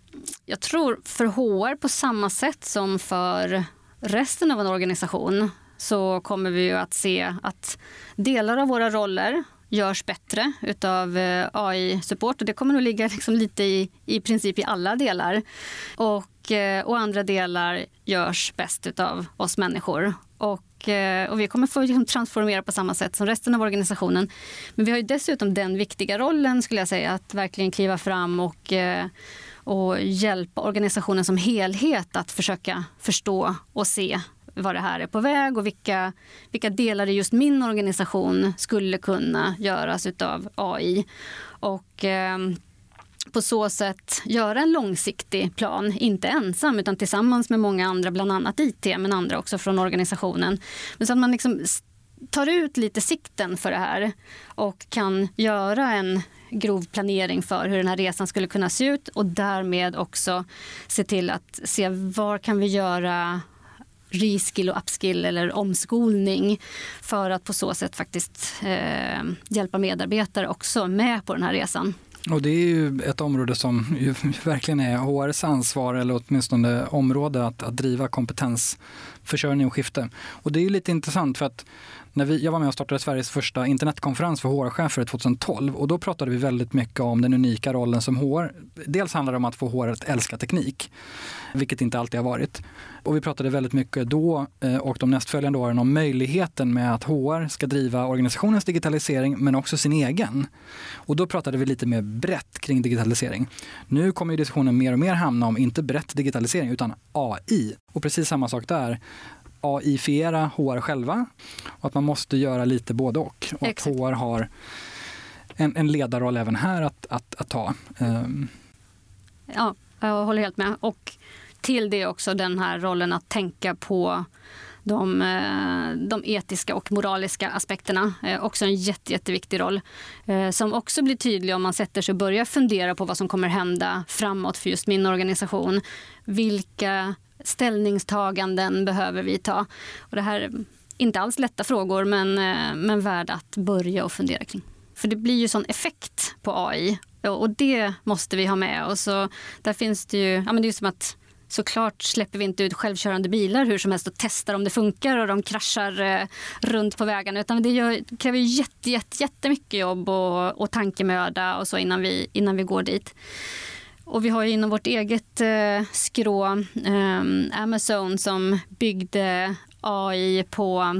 jag tror för HR på samma sätt som för resten av en organisation så kommer vi ju att se att delar av våra roller görs bättre utav eh, AI-support och det kommer nog ligga liksom lite i, i princip i alla delar. Och, eh, och andra delar görs bäst utav oss människor. Och, eh, och vi kommer få liksom transformera på samma sätt som resten av organisationen. Men vi har ju dessutom den viktiga rollen skulle jag säga att verkligen kliva fram och och hjälpa organisationen som helhet att försöka förstå och se var det här är på väg och vilka, vilka delar i just min organisation skulle kunna göras av AI. Och, eh, på så sätt göra en långsiktig plan, inte ensam utan tillsammans med många andra, bland annat IT men andra också från organisationen. Men så att man liksom tar ut lite sikten för det här och kan göra en grov planering för hur den här resan skulle kunna se ut och därmed också se till att se var kan vi göra reskill och upskill eller omskolning för att på så sätt faktiskt eh, hjälpa medarbetare också med på den här resan. Och det är ju ett område som ju verkligen är HRs ansvar eller åtminstone område att, att driva kompetensförsörjning och skifte. Och det är ju lite intressant för att när vi, jag var med och startade Sveriges första internetkonferens för HR-chefer 2012 och då pratade vi väldigt mycket om den unika rollen som HR. Dels handlar det om att få HR att älska teknik, vilket inte alltid har varit. Och vi pratade väldigt mycket då eh, och de nästföljande åren om möjligheten med att HR ska driva organisationens digitalisering men också sin egen. Och då pratade vi lite mer brett kring digitalisering. Nu kommer diskussionen mer och mer hamna om inte brett digitalisering utan AI. Och precis samma sak där. AI-fiera HR själva och att man måste göra lite både och. Och att HR har en, en ledarroll även här att, att, att ta. Um. Ja, jag håller helt med. Och till det också den här rollen att tänka på de, eh, de etiska och moraliska aspekterna. Eh, också en jätte, jätteviktig roll. Eh, som också blir tydlig om man sätter sig och börjar fundera på vad som kommer hända framåt för just min organisation. Vilka ställningstaganden behöver vi ta? Och det här är inte alls lätta frågor men, eh, men värda att börja och fundera kring. För det blir ju sån effekt på AI och det måste vi ha med oss. Där finns det ju, ja men det är som att såklart släpper vi inte ut självkörande bilar hur som helst och testar om det funkar och de kraschar eh, runt på vägarna. Utan det gör, kräver jätte, jätte, jättemycket jobb och, och tankemöda och så innan vi, innan vi går dit. Och vi har ju inom vårt eget eh, skrå eh, Amazon som byggde AI på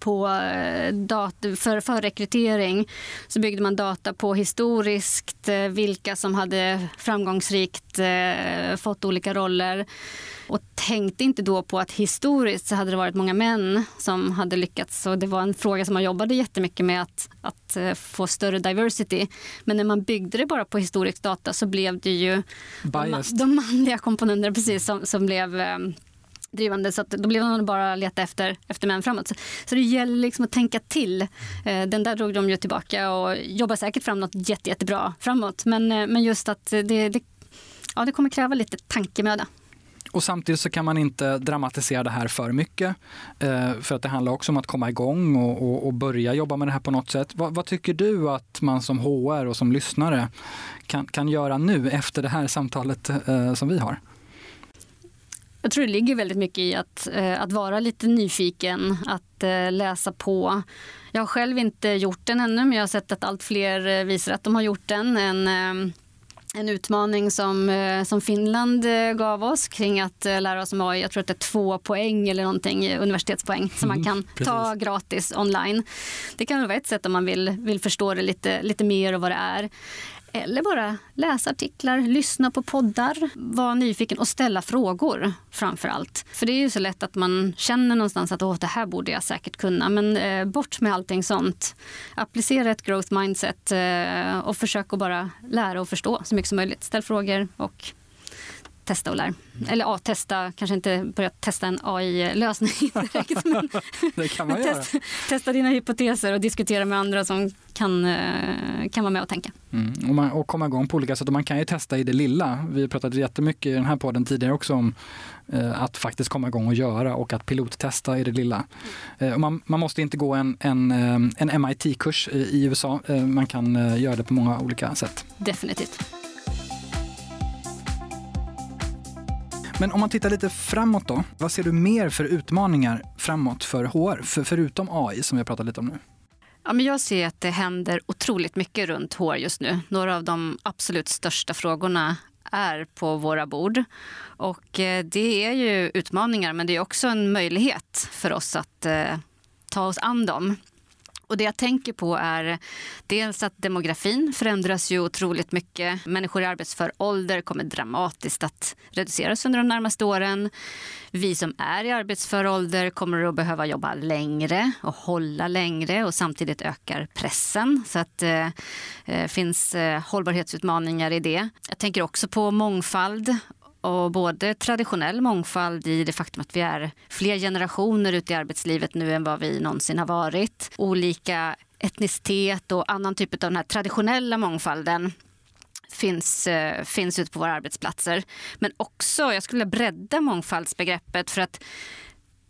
på eh, data, för, för rekrytering så byggde man data på historiskt eh, vilka som hade framgångsrikt eh, fått olika roller och tänkte inte då på att historiskt så hade det varit många män som hade lyckats. Och det var en fråga som man jobbade jättemycket med att, att få större diversity. Men när man byggde det bara på historisk data så blev det ju de, de, manliga komponenterna precis som, som blev drivande så att då blev de bara leta efter, efter män framåt. Så, så det gäller liksom att tänka till. Eh, den där drog de ju tillbaka och jobbar säkert fram något jätte, jättebra framåt. Men, eh, men just att det, det, ja, det kommer kräva lite tankemöda. Och samtidigt så kan man inte dramatisera det här för mycket. Eh, för att det handlar också om att komma igång och, och, och börja jobba med det här på något sätt. Vad, vad, tycker du att man som HR och som lyssnare kan, kan göra nu efter det här samtalet eh, som vi har? Jag tror det ligger väldigt mycket i att, eh, att vara lite nyfiken, att eh, läsa på. Jag har själv inte gjort den ännu men jag har sett att allt fler eh, visar att de har gjort den. En, en utmaning som, som Finland gav oss kring att lära oss om AI. Jag tror att det är två poäng eller någonting, universitetspoäng som man mm, kan ta gratis online. Det kan vara ett sätt om man vill, vill förstå det lite, lite mer och vad det är. Eller bara läsa artiklar, lyssna på poddar, vara nyfiken och ställa frågor framför allt. För det är ju så lätt att man känner någonstans att Åh, det här borde jag säkert kunna. Men eh, bort med allting sånt. Applicera ett growth mindset eh, och försök att bara lära och förstå så mycket som möjligt. Ställ frågor och testa och lär. Eller ja, testa, kanske inte börja testa en AI-lösning direkt. Men det kan man göra. Testa, testa dina hypoteser och diskutera med andra som kan, eh, kan vara med och tänka. Mm, och, man, och komma igång på olika sätt. Och man kan ju testa i det lilla. Vi har pratat jättemycket i den här podden tidigare också om eh, att faktiskt komma igång och göra och att pilottesta i det lilla. Eh, och man, man, måste inte gå en, en, eh, en MIT-kurs i, i USA. Eh, man kan eh, göra det på många olika sätt. Definitivt. Men om man tittar lite framåt då, vad ser du mer för utmaningar framåt för HR, för, förutom AI som vi har pratat lite om nu? Ja, men jag ser att det händer otroligt mycket runt HR just nu. Några av de absolut största frågorna är på våra bord. Och eh, det är ju utmaningar, men det är också en möjlighet för oss att eh, ta oss an dem. Och det jag tänker på är dels att demografin förändras ju otroligt mycket. Människor i arbetsför ålder kommer dramatiskt att reduceras under de närmaste åren. Vi som är i arbetsför ålder kommer att behöva jobba längre och hålla längre och samtidigt ökar pressen. Så att det eh, finns eh, hållbarhetsutmaningar i det. Jag tänker också på mångfald och både traditionell mångfald i det faktum att vi är fler generationer ute i arbetslivet nu än vad vi någonsin har varit. Olika etnicitet och annan typ av den här traditionella mångfalden finns, eh, finns ute på våra arbetsplatser. Men också, jag skulle bredda mångfaldsbegreppet för att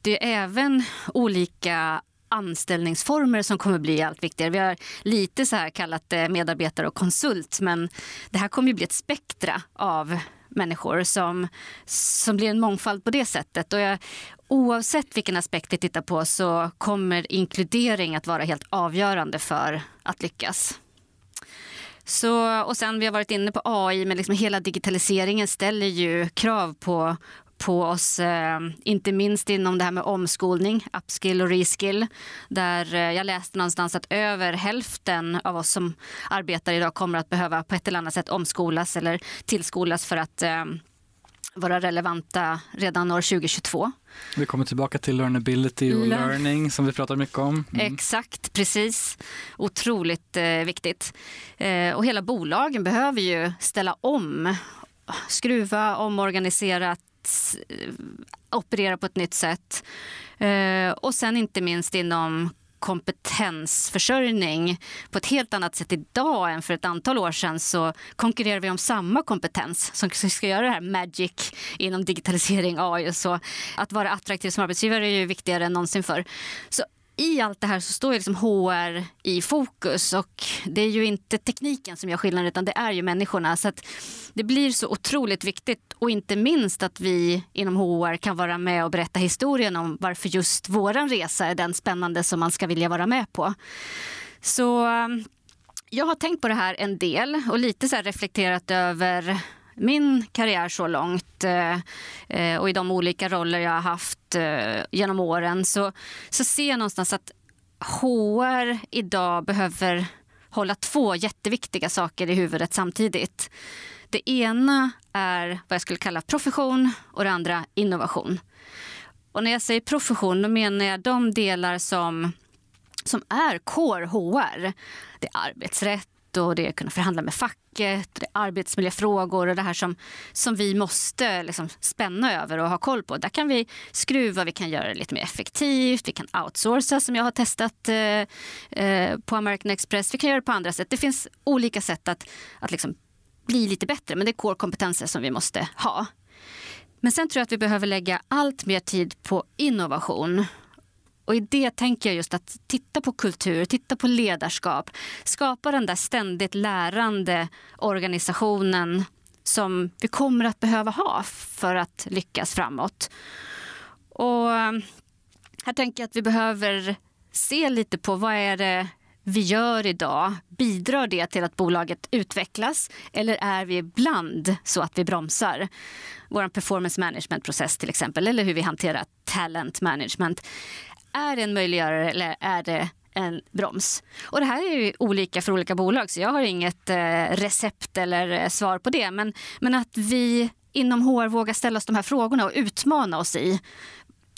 det är även olika anställningsformer som kommer bli allt viktigare. Vi har lite så här kallat det medarbetare och konsult men det här kommer ju bli ett spektra av människor som, som blir en mångfald på det sättet. Och jag, oavsett vilken aspekt vi tittar på så kommer inkludering att vara helt avgörande för att lyckas. Så, och sen vi har varit inne på AI, men liksom hela digitaliseringen ställer ju krav på på oss, eh, inte minst inom det här med omskolning, upskill och reskill. Där eh, jag läste någonstans att över hälften av oss som arbetar idag kommer att behöva på ett eller annat sätt omskolas eller tillskolas för att eh, vara relevanta redan år 2022. Vi kommer tillbaka till learnability och Learn. learning som vi pratar mycket om. Mm. Exakt, precis. Otroligt eh, viktigt. Eh, och hela bolagen behöver ju ställa om skruva, omorganisera, Eh, operera på ett nytt sätt. Eh, och sen inte minst inom kompetensförsörjning på ett helt annat sätt idag än för ett antal år sedan så konkurrerar vi om samma kompetens som ska göra det här magic inom digitalisering, AI och så. Att vara attraktiv som arbetsgivare är ju viktigare än någonsin för. Så i allt det här så står ju liksom HR i fokus och det är ju inte tekniken som gör skillnad utan det är ju människorna. Så det blir så otroligt viktigt och inte minst att vi inom HR kan vara med och berätta historien om varför just våran resa är den spännande som man ska vilja vara med på. Så eh, jag har tänkt på det här en del och lite så reflekterat över min karriär så långt eh, eh, och i de olika roller jag har haft eh, genom åren så, så ser jag någonstans att HR idag behöver hålla två jätteviktiga saker i huvudet samtidigt. Det ena är vad jag skulle kalla profession och det andra innovation. Och när jag säger profession då menar jag de delar som, som är core HR. Det är arbetsrätt, och det är att kunna förhandla med facket, det är arbetsmiljöfrågor och det här som, som vi måste liksom spänna över och ha koll på. Där kan vi skruva, vi kan göra det lite mer effektivt, vi kan outsourca som jag har testat eh, eh, på American Express. Vi kan göra det på andra sätt. Det finns olika sätt att, att liksom bli lite bättre men det är core-kompetenser som vi måste ha. Men sen tror jag att vi behöver lägga allt mer tid på innovation och i det tänker jag just att titta på kultur, titta på ledarskap. Skapa den där ständigt lärande organisationen som vi kommer att behöva ha för att lyckas framåt. Och eh, här tänker jag att vi behöver se lite på vad är det vi gör idag, bidrar det till att bolaget utvecklas eller är vi ibland så att vi bromsar? Vår performance management-process till exempel, eller hur vi hanterar talent management. Är det en möjliggörare eller är det en broms. Och det här är ju olika för olika bolag så jag har inget eh, recept eller eh, svar på det. Men, men att vi inom HR vågar ställa oss de här frågorna och utmana oss i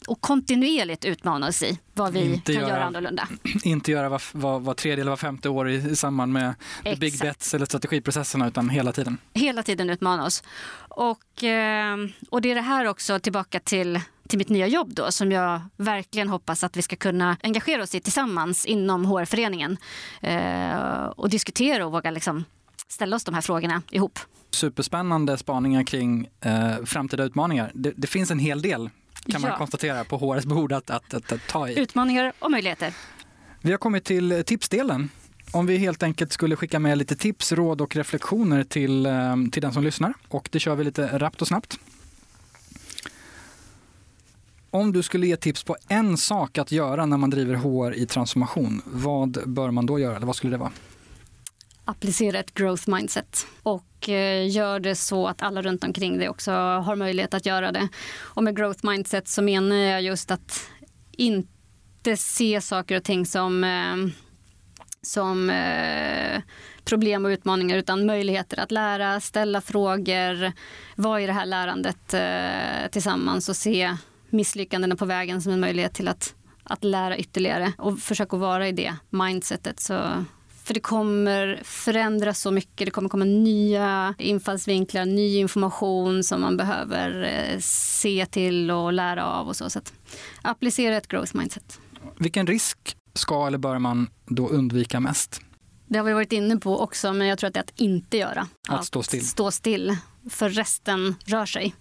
och kontinuerligt utmana oss i vad vi inte kan göra, göra annorlunda. Inte göra var, var, var tredje eller var femte år i, i samband med Exakt. big bets eller strategiprocesserna utan hela tiden. Hela tiden utmana oss. Och, eh, och det är det här också tillbaka till till mitt nya jobb då som jag verkligen hoppas att vi ska kunna engagera oss i tillsammans inom HR-föreningen eh, och diskutera och våga liksom ställa oss de här frågorna ihop. Superspännande spaningar kring eh, framtida utmaningar. Det, det, finns en hel del kan man konstatera på HRs bord att, att, att, att ta i. Utmaningar och möjligheter. Vi har kommit till tipsdelen. Om vi helt enkelt skulle skicka med lite tips, råd och reflektioner till, eh, till den som lyssnar. Och det kör vi lite rappt och snabbt. Om du skulle ge tips på en sak att göra när man driver HR i transformation, vad bör man då göra? Eller vad skulle det vara? Applicera ett growth mindset och eh, gör det så att alla runt omkring dig också har möjlighet att göra det. Och med growth mindset så menar jag just att inte se saker och ting som, eh, som eh, problem och utmaningar utan möjligheter att lära, ställa frågor, vara i det här lärandet tillsammans och se misslyckandena på vägen som en möjlighet till att, att lära ytterligare och försöka vara i det mindsetet. Så, för det kommer förändras så mycket. Det kommer komma nya infallsvinklar, ny information som man behöver eh, se till och lära av. och så. så att applicera ett growth mindset. Vilken risk ska eller bör man då undvika mest? Det har vi varit inne på också, men jag tror att det är att inte göra. Att stå still. Att stå still, för resten rör sig.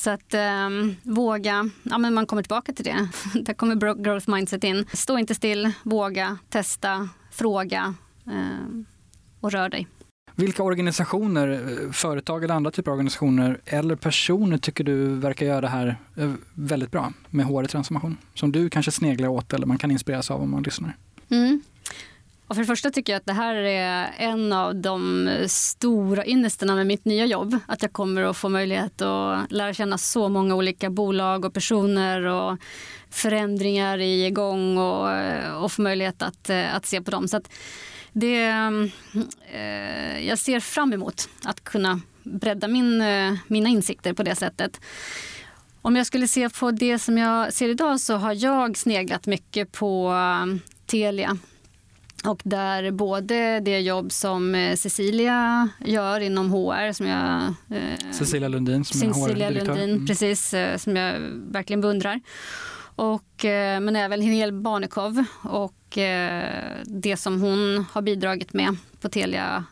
Så att eh, våga, ja men man kommer tillbaka till det. Där kommer growth mindset in. Stå inte still, våga, testa, fråga eh, och rör dig. Vilka organisationer, företag eller andra typer av organisationer eller personer tycker du verkar göra det här eh, väldigt bra med HR-transformation? Som du kanske sneglar åt eller man kan inspireras av om man lyssnar? Mm. Och för det första tycker jag att det här är en av de stora ynnesterna med mitt nya jobb. Att jag kommer att få möjlighet att lära känna så många olika bolag och personer och förändringar i gång och, och få möjlighet att, att se på dem. Så det, eh, jag ser fram emot att kunna bredda min, eh, mina insikter på det sättet. Om jag skulle se på det som jag ser idag så har jag sneglat mycket på eh, Telia och där både det jobb som eh, Cecilia gör inom HR, som jag... Eh, Cecilia Lundin som Cecilia är HR-direktör. Lundin, mm. precis, eh, som jag verkligen beundrar. Och, men även Hel Barnekow och det som hon har bidragit med på Telia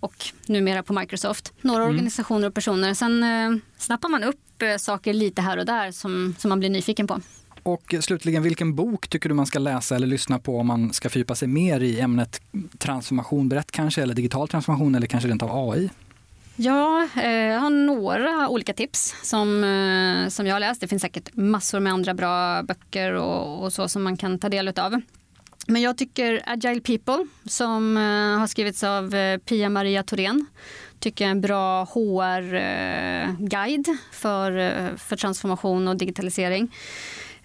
och numera på Microsoft. Några mm. organisationer och personer. Sen snappar man upp saker lite här och där som, som man blir nyfiken på. Och slutligen, vilken bok tycker du man ska läsa eller lyssna på om man ska fördjupa sig mer i ämnet transformation brett kanske, eller digital transformation eller kanske rent av AI? Ja, eh, jag har några olika tips som, eh, som jag har läst. Det finns säkert massor med andra bra böcker och, och så som man kan ta del av. Men jag tycker Agile People som eh, har skrivits av Pia-Maria Thorén tycker jag är en bra HR-guide för, för transformation och digitalisering.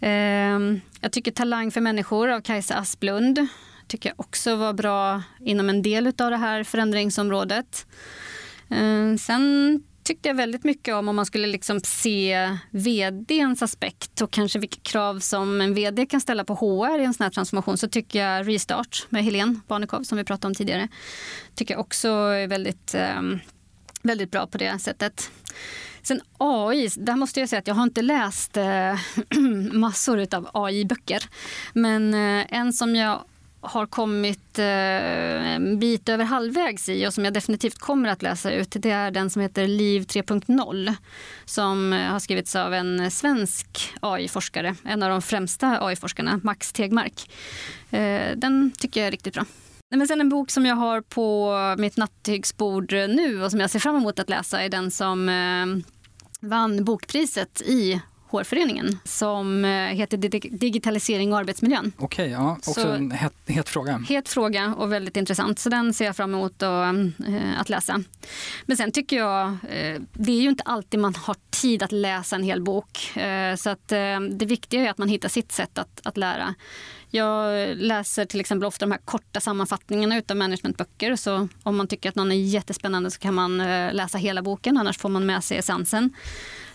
Ehm, jag tycker Talang för människor av Kajsa Asplund tycker jag också var bra inom en del av det här förändringsområdet. Ehm, sen tyckte jag väldigt mycket om om man skulle liksom se vdns aspekt och kanske vilka krav som en vd kan ställa på HR i en sån här transformation så tycker jag Restart med Helene Barnekow som vi pratade om tidigare tycker jag också är väldigt, ehm, väldigt bra på det sättet. Sen AI, där måste jag säga att jag har inte läst eh, massor av AI-böcker. Men eh, en som jag har kommit eh, en bit över halvvägs i och som jag definitivt kommer att läsa ut det är den som heter Liv 3.0 som eh, har skrivits av en svensk AI-forskare, en av de främsta AI-forskarna, Max Tegmark. Eh, den tycker jag är riktigt bra. Men sen en bok som jag har på mitt nattduksbord nu och som jag ser fram emot att läsa är den som eh, vann bokpriset i Hårföreningen som eh, heter Digitalisering och arbetsmiljön. Okej, ja, också så, en het, het, fråga. Het fråga och väldigt intressant, så den ser jag fram emot att läsa. Men sen tycker jag, äh, det är ju inte alltid man har tid att läsa en hel bok. Eh, så att eh, det viktiga är att man hittar sitt sätt att, att lära. Jag läser till exempel ofta de här korta sammanfattningarna av managementböcker. Så om man tycker att någon är jättespännande så kan man eh, läsa hela boken, annars får man med sig essensen.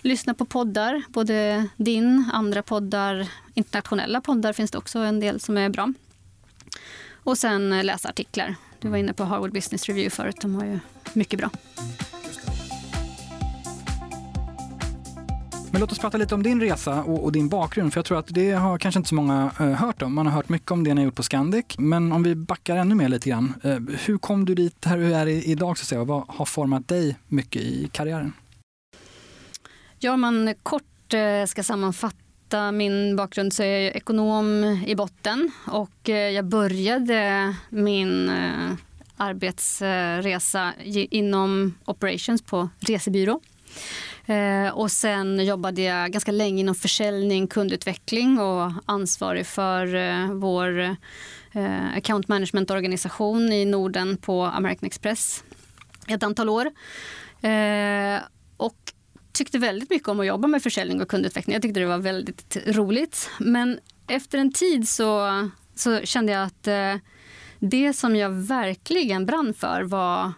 Lyssna på poddar, både din, andra poddar, internationella poddar finns det också en del som är bra. Och sen läsa artiklar. Du var inne på Harvard Business Review förut, de har ju mycket bra. Men låt oss prata lite om din resa och, och, din bakgrund, för jag tror att det har kanske inte så många uh, hört om. Man har hört mycket om det ni har gjort på Scandic, men om vi backar ännu mer lite grann. Uh, hur kom du dit här du är idag, så att säga? Vad har format dig mycket i karriären? Ja, man kort eh, ska sammanfatta min bakgrund så är jag ekonom i botten och eh, jag började min eh, arbetsresa inom operations på resebyrå. Och sen jobbade jag ganska länge inom försäljning, kundutveckling och ansvarig för vår account management-organisation i Norden på American Express ett antal år. och tyckte väldigt mycket om att jobba med försäljning och kundutveckling. Jag tyckte det var väldigt roligt. Men efter en tid så, så kände jag att eh, det som jag verkligen brann för var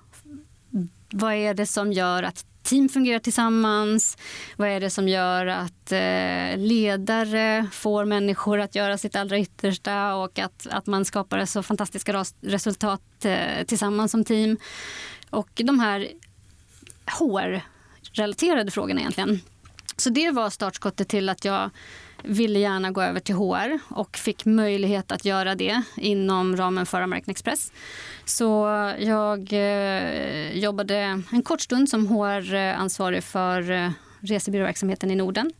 vad är det som gör att team fungerar tillsammans? Vad är det som gör att eh, ledare får människor att göra sitt allra yttersta och att, att man skapar så fantastiska resultat eh, tillsammans som team? Och de här relaterade frågorna egentligen. Så det var startskottet till att jag ville gärna gå över till HR och fick möjlighet att göra det inom ramen för American Express. Så jag eh, jobbade en kort stund som HR-ansvarig för eh, resebyråverksamheten i Norden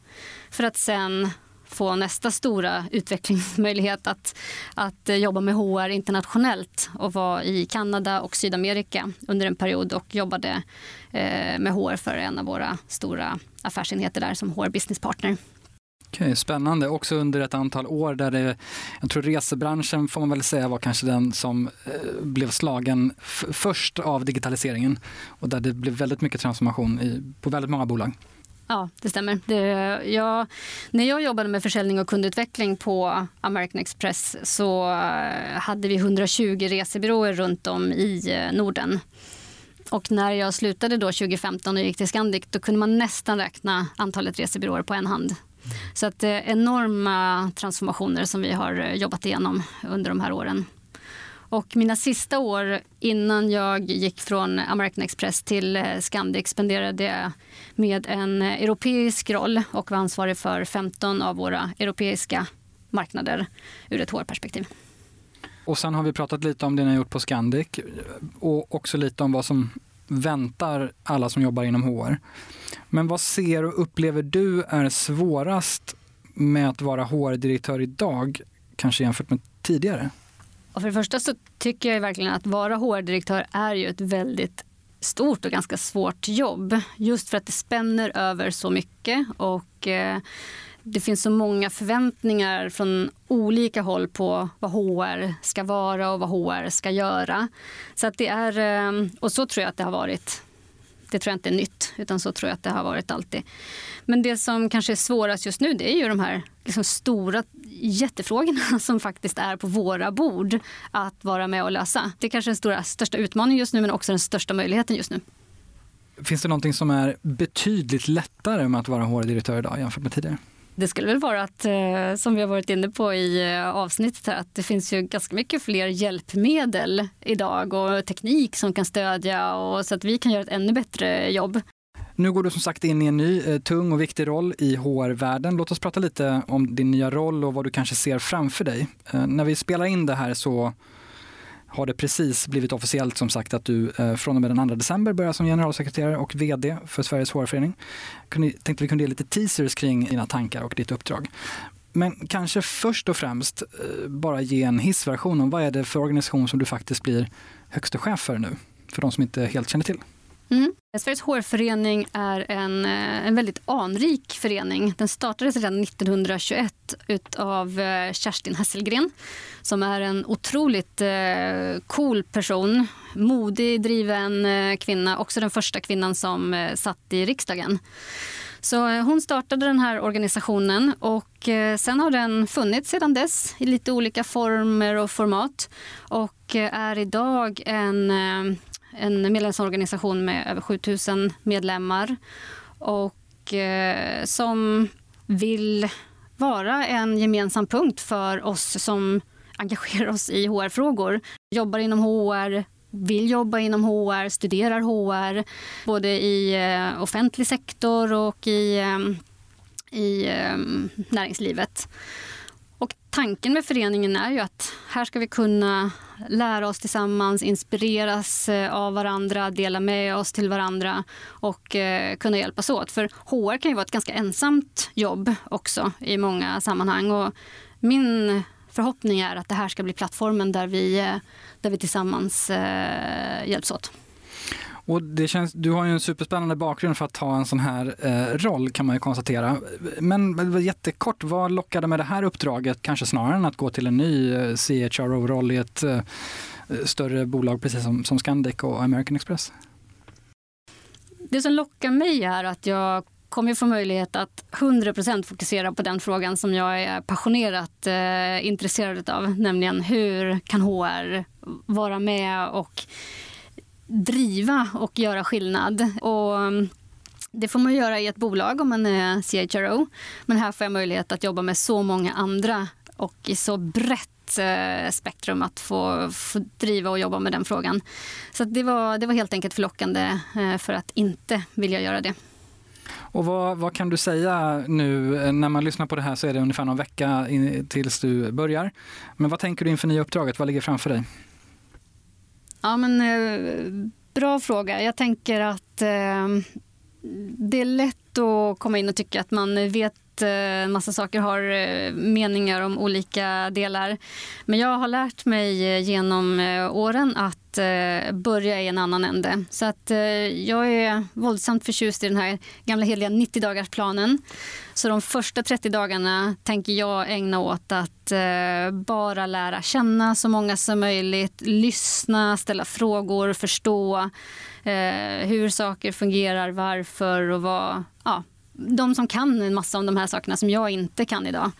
för att sen få nästa stora utvecklingsmöjlighet att, att jobba med HR internationellt och var i Kanada och Sydamerika under en period och jobbade eh, med HR för en av våra stora affärsenheter där som HR Business Partner. Okej, spännande. Också under ett antal år där det, jag tror resebranschen får man väl säga var kanske den som eh, blev slagen först av digitaliseringen och där det blev väldigt mycket transformation i, på väldigt många bolag. Ja, det stämmer. Det, jag, när jag jobbade med försäljning och kundutveckling på American Express så eh, hade vi 120 resebyråer runt om i eh, Norden. Och när jag slutade då 2015 och gick till Scandic då kunde man nästan räkna antalet resebyråer på en hand. Så att, är enorma transformationer som vi har jobbat igenom under de här åren. Och mina sista år innan jag gick från American Express till eh, Scandic spenderade jag med en eh, europeisk roll och var ansvarig för 15 av våra europeiska marknader ur ett HR-perspektiv. Och sen har vi pratat lite om det ni har gjort på Scandic eh, och också lite om vad som väntar alla som jobbar inom HR. Men vad ser och upplever du är svårast med att vara HR-direktör idag, kanske jämfört med tidigare? Och för det första så tycker jag verkligen att vara HR-direktör är ju ett väldigt stort och ganska svårt jobb. Just för att det spänner över så mycket och eh, det finns så många förväntningar från olika håll på vad HR ska vara och vad HR ska göra. Så att det är, eh, och så tror jag att det har varit. Det tror jag inte är nytt, utan så tror jag att det har varit alltid. Men det som kanske är svårast just nu det är ju de här liksom stora jättefrågorna som faktiskt är på våra bord att vara med och lösa. Det är kanske den stora, största utmaningen just nu men också den största möjligheten just nu. Finns det någonting som är betydligt lättare med att vara HR-direktör idag jämfört med tidigare? Det skulle väl vara att, eh, som vi har varit inne på i eh, avsnittet här, att det finns ju ganska mycket fler hjälpmedel idag och teknik som kan stödja och så att vi kan göra ett ännu bättre jobb. Nu går du som sagt in i en ny eh, tung och viktig roll i HR-världen. Låt oss prata lite om din nya roll och vad du kanske ser framför dig. När vi spelar in det här så har det precis blivit officiellt som sagt att du eh, från och med den 2 december börjar som generalsekreterare och VD för Sveriges HR-förening. Tänkte vi kunde ge lite teasers kring dina tankar och ditt uppdrag. Men kanske först och främst eh, bara ge en hissversion om vad är det för organisation som du faktiskt blir högste chef för nu? För de som inte helt känner till. Mm. Sveriges hårförening är en, eh, en väldigt anrik förening. Den startades redan 1921 av eh, Kerstin Hesselgren som är en otroligt eh, cool person. Modig, driven kvinna. Också den första kvinnan som satt i riksdagen. Så hon startade den här organisationen och sen har den funnits sedan dess i lite olika former och format och är idag en, en medlemsorganisation med över 7000 medlemmar och eh, som vill vara en gemensam punkt för oss som engagerar oss i HR-frågor. Jobbar inom HR, vill jobba inom HR, studerar HR både i eh, offentlig sektor och i, eh, i eh, näringslivet. Och tanken med föreningen är ju att här ska vi kunna lära oss tillsammans, inspireras eh, av varandra, dela med oss till varandra och eh, kunna hjälpas åt. För HR kan ju vara ett ganska ensamt jobb också i många sammanhang. Och min förhoppning är att det här ska bli plattformen där vi, eh, där vi tillsammans hjälps åt. Och det känns, du har ju en superspännande bakgrund för att ta en sån här eh, roll kan man ju konstatera. Men jättekort, vad lockade med det här uppdraget kanske snarare än att gå till en ny eh, CHRO-roll i ett eh, eh, större bolag precis som, som Scandic och American Express? Det som lockar mig är att jag kommer få möjlighet att 100% fokusera på den frågan som jag är passionerat eh, intresserad av, nämligen hur kan HR vara med och driva och göra skillnad. Och mm, det får man göra i ett bolag om man är CHRO. Men här får jag möjlighet att jobba med så många andra och i så brett eh, spektrum att få, få, driva och jobba med den frågan. Så det, var, det var helt enkelt förlockande eh, för att inte vilja göra det. Och vad, vad, kan du säga nu eh, när man lyssnar på det här så är det ungefär någon vecka in, tills du börjar. Men vad tänker du inför nya uppdraget? Vad ligger framför dig? Ja, men, eh, bra fråga. Jag tänker att eh, det är lätt att komma in och tycka att man vet en massa saker, har eh, meningar om olika delar. Men jag har lärt mig eh, genom åren att börja i en annan ände. Så att jag är våldsamt förtjust i den här gamla heliga 90-dagarsplanen. Så de första 30 dagarna tänker jag ägna åt att eh, bara lära känna så många som möjligt, lyssna, ställa frågor, förstå eh, hur saker fungerar, varför och vad, ja, de som kan en massa om de här sakerna som jag inte kan idag.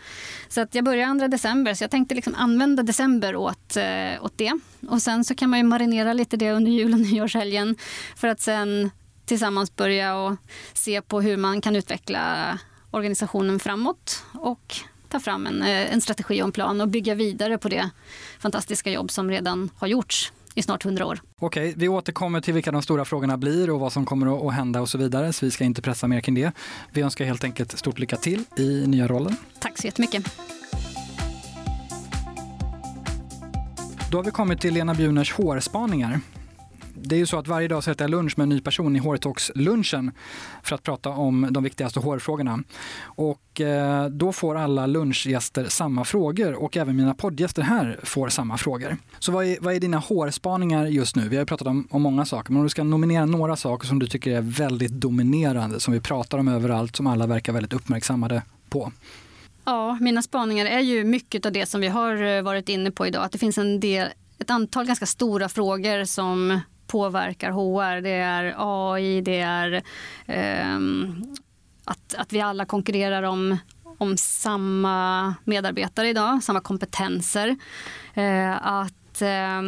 Så att jag börjar 2 december, så jag tänkte liksom använda december åt, eh, åt det. Och sen så kan man ju marinera lite det under jul och nyårshelgen för att sen tillsammans börja och se på hur man kan utveckla organisationen framåt och ta fram en, eh, en strategi och en plan och bygga vidare på det fantastiska jobb som redan har gjorts i snart hundra år. Okej, vi återkommer till vilka de stora frågorna blir och vad som kommer att hända och så vidare, så vi ska inte pressa mer kring det. Vi önskar helt enkelt stort lycka till i nya rollen. Tack så jättemycket. Då har vi kommit till Lena Bjuners hårspaningar det är ju så att varje dag så äter jag lunch med en ny person i Hårtalks-lunchen för att prata om de viktigaste hårfrågorna. Och eh, då får alla lunchgäster samma frågor och även mina poddgäster här får samma frågor. Så vad är, vad är dina hårspaningar just nu? Vi har pratat om, om många saker, men om du ska nominera några saker som du tycker är väldigt dominerande, som vi pratar om överallt, som alla verkar väldigt uppmärksammade på. Ja, mina spaningar är ju mycket av det som vi har eh, varit inne på idag. Att det finns en del, ett antal ganska stora frågor som påverkar HR. Det är AI, det är eh, att, att vi alla konkurrerar om, om samma medarbetare idag, samma kompetenser. Eh, att eh,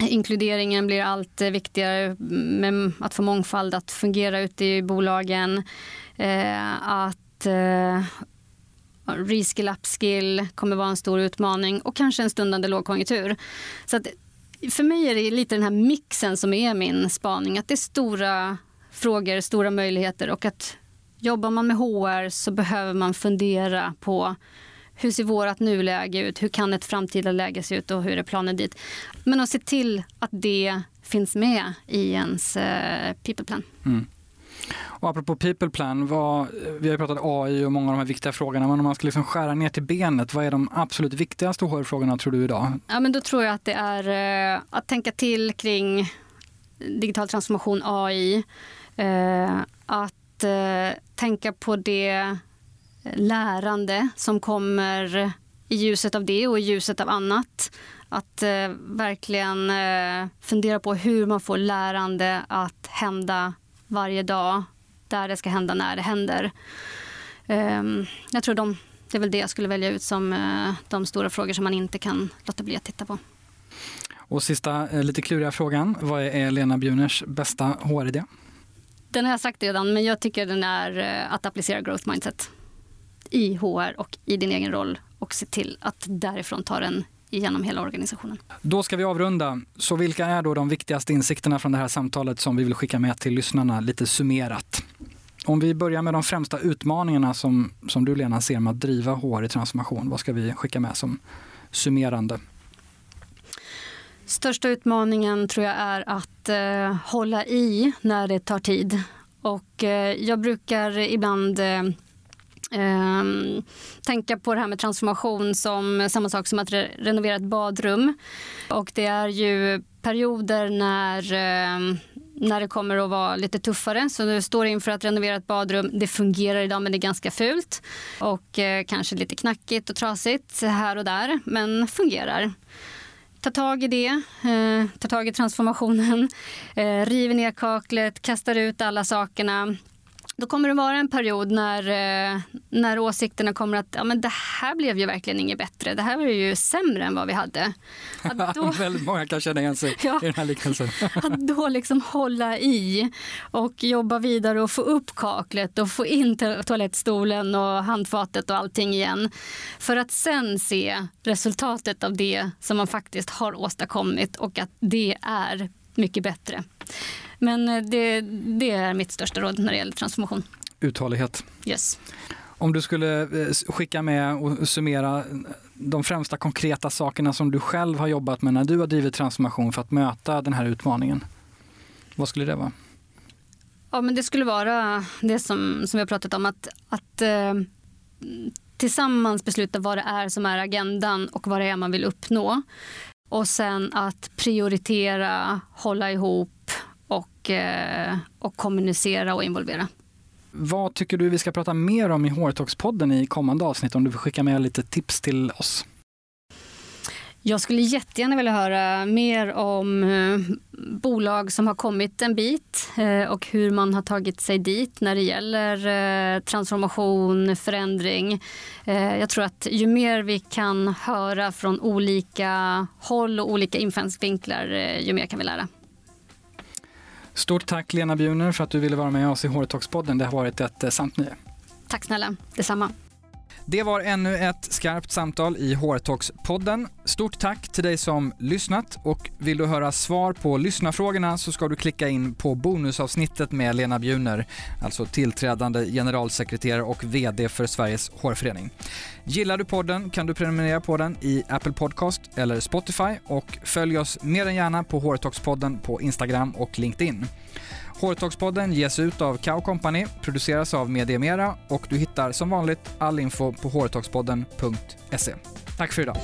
inkluderingen blir allt viktigare med att få mångfald att fungera ute i bolagen. Eh, att eh, reskill, upskill kommer vara en stor utmaning och kanske en stundande lågkonjunktur. Så att för mig är det lite den här mixen som är min spaning. Att det är stora frågor, stora möjligheter och att jobbar man med HR så behöver man fundera på hur ser vårt nuläge ut? Hur kan ett framtida läge se ut och hur är planen dit? Men att se till att det finns med i ens eh, people plan. Mm. Och apropå people plan, vad, vi har pratat AI och många av de här viktiga frågorna, men om man ska liksom skära ner till benet, vad är de absolut viktigaste HR-frågorna tror du idag? Ja, men då tror jag att det är eh, att tänka till kring digital transformation, AI, eh, att eh, tänka på det lärande som kommer i ljuset av det och i ljuset av annat. Att verkligen fundera på hur man får lärande att hända varje dag där det ska hända när det händer. Um, jag tror de, det är väl det jag skulle välja ut som uh, de stora frågor som man inte kan låta bli att titta på. Och sista eh, lite kluriga frågan. Vad är Lena Bjuners bästa HR-idé? Den har jag sagt redan, men jag tycker den är eh, att applicera growth mindset i HR och i din egen roll och se till att därifrån ta den genom hela organisationen. Då ska vi avrunda. Så vilka är då de viktigaste insikterna från det här samtalet som vi vill skicka med till lyssnarna lite summerat? Om vi börjar med de främsta utmaningarna som, som du Lena ser med att driva HR i transformation. Vad ska vi skicka med som summerande? Största utmaningen tror jag är att eh, hålla i när det tar tid. Och eh, jag brukar ibland eh, ehm, tänka på det här med transformation som samma sak som att re renovera ett badrum. Och det är ju perioder när ehm, när det kommer att vara lite tuffare. Så du står inför att renovera ett badrum. Det fungerar idag men det är ganska fult och eh, kanske lite knackigt och trasigt här och där men fungerar ta tag i det, eh, ta tag i transformationen, eh, river ner kaklet, kastar ut alla sakerna. Då kommer det vara en period när, eh, när åsikterna kommer att ja, men det här blev ju verkligen inget bättre. Det här var ju sämre än vad vi hade. Att då, Väldigt många kan känna igen sig ja, i den här liknelsen. att då liksom hålla i och jobba vidare och få upp kaklet och få in toalettstolen och handfatet och allting igen. För att sen se resultatet av det som man faktiskt har åstadkommit och att det är mycket bättre. Men eh, det, det är mitt största råd när det gäller transformation. Uthållighet. Yes. Om du skulle eh, skicka med och summera de främsta konkreta sakerna som du själv har jobbat med när du har drivit transformation för att möta den här utmaningen. Vad skulle det vara? Ja, men det skulle vara det som, som vi har pratat om, att, att eh, tillsammans besluta vad det är som är agendan och vad det är man vill uppnå. Och sen att prioritera, hålla ihop och, eh, och kommunicera och involvera. Vad tycker du vi ska prata mer om i HR-talks-podden i kommande avsnitt? Om du vill skicka med lite tips till oss. Jag skulle jättegärna vilja höra mer om eh, bolag som har kommit en bit eh, och hur man har tagit sig dit när det gäller eh, transformation, förändring. Jag tror att ju mer vi kan höra från olika håll och olika infallsvinklar, ju mer kan vi lära. Stort tack Lena Bjuner för att du ville vara med oss i HR-talks-podden. Det har varit ett sant nöje. Tack snälla, detsamma. Det var ännu ett skarpt samtal i HR-talks-podden. Stort tack till dig som lyssnat och vill du höra svar på lyssnarfrågorna så ska du klicka in på bonusavsnittet med Lena Bjuner, alltså tillträdande generalsekreterare och VD för Sveriges HR-förening. Gillar du podden kan du prenumerera på den i Apple Podcast eller Spotify och följ oss mer än gärna på HR-talks-podden på Instagram och LinkedIn. Hårtalkspodden ges ut av Kao Company, produceras av Mediemera och du hittar som vanligt all info på hårtalkspodden.se. Tack för idag.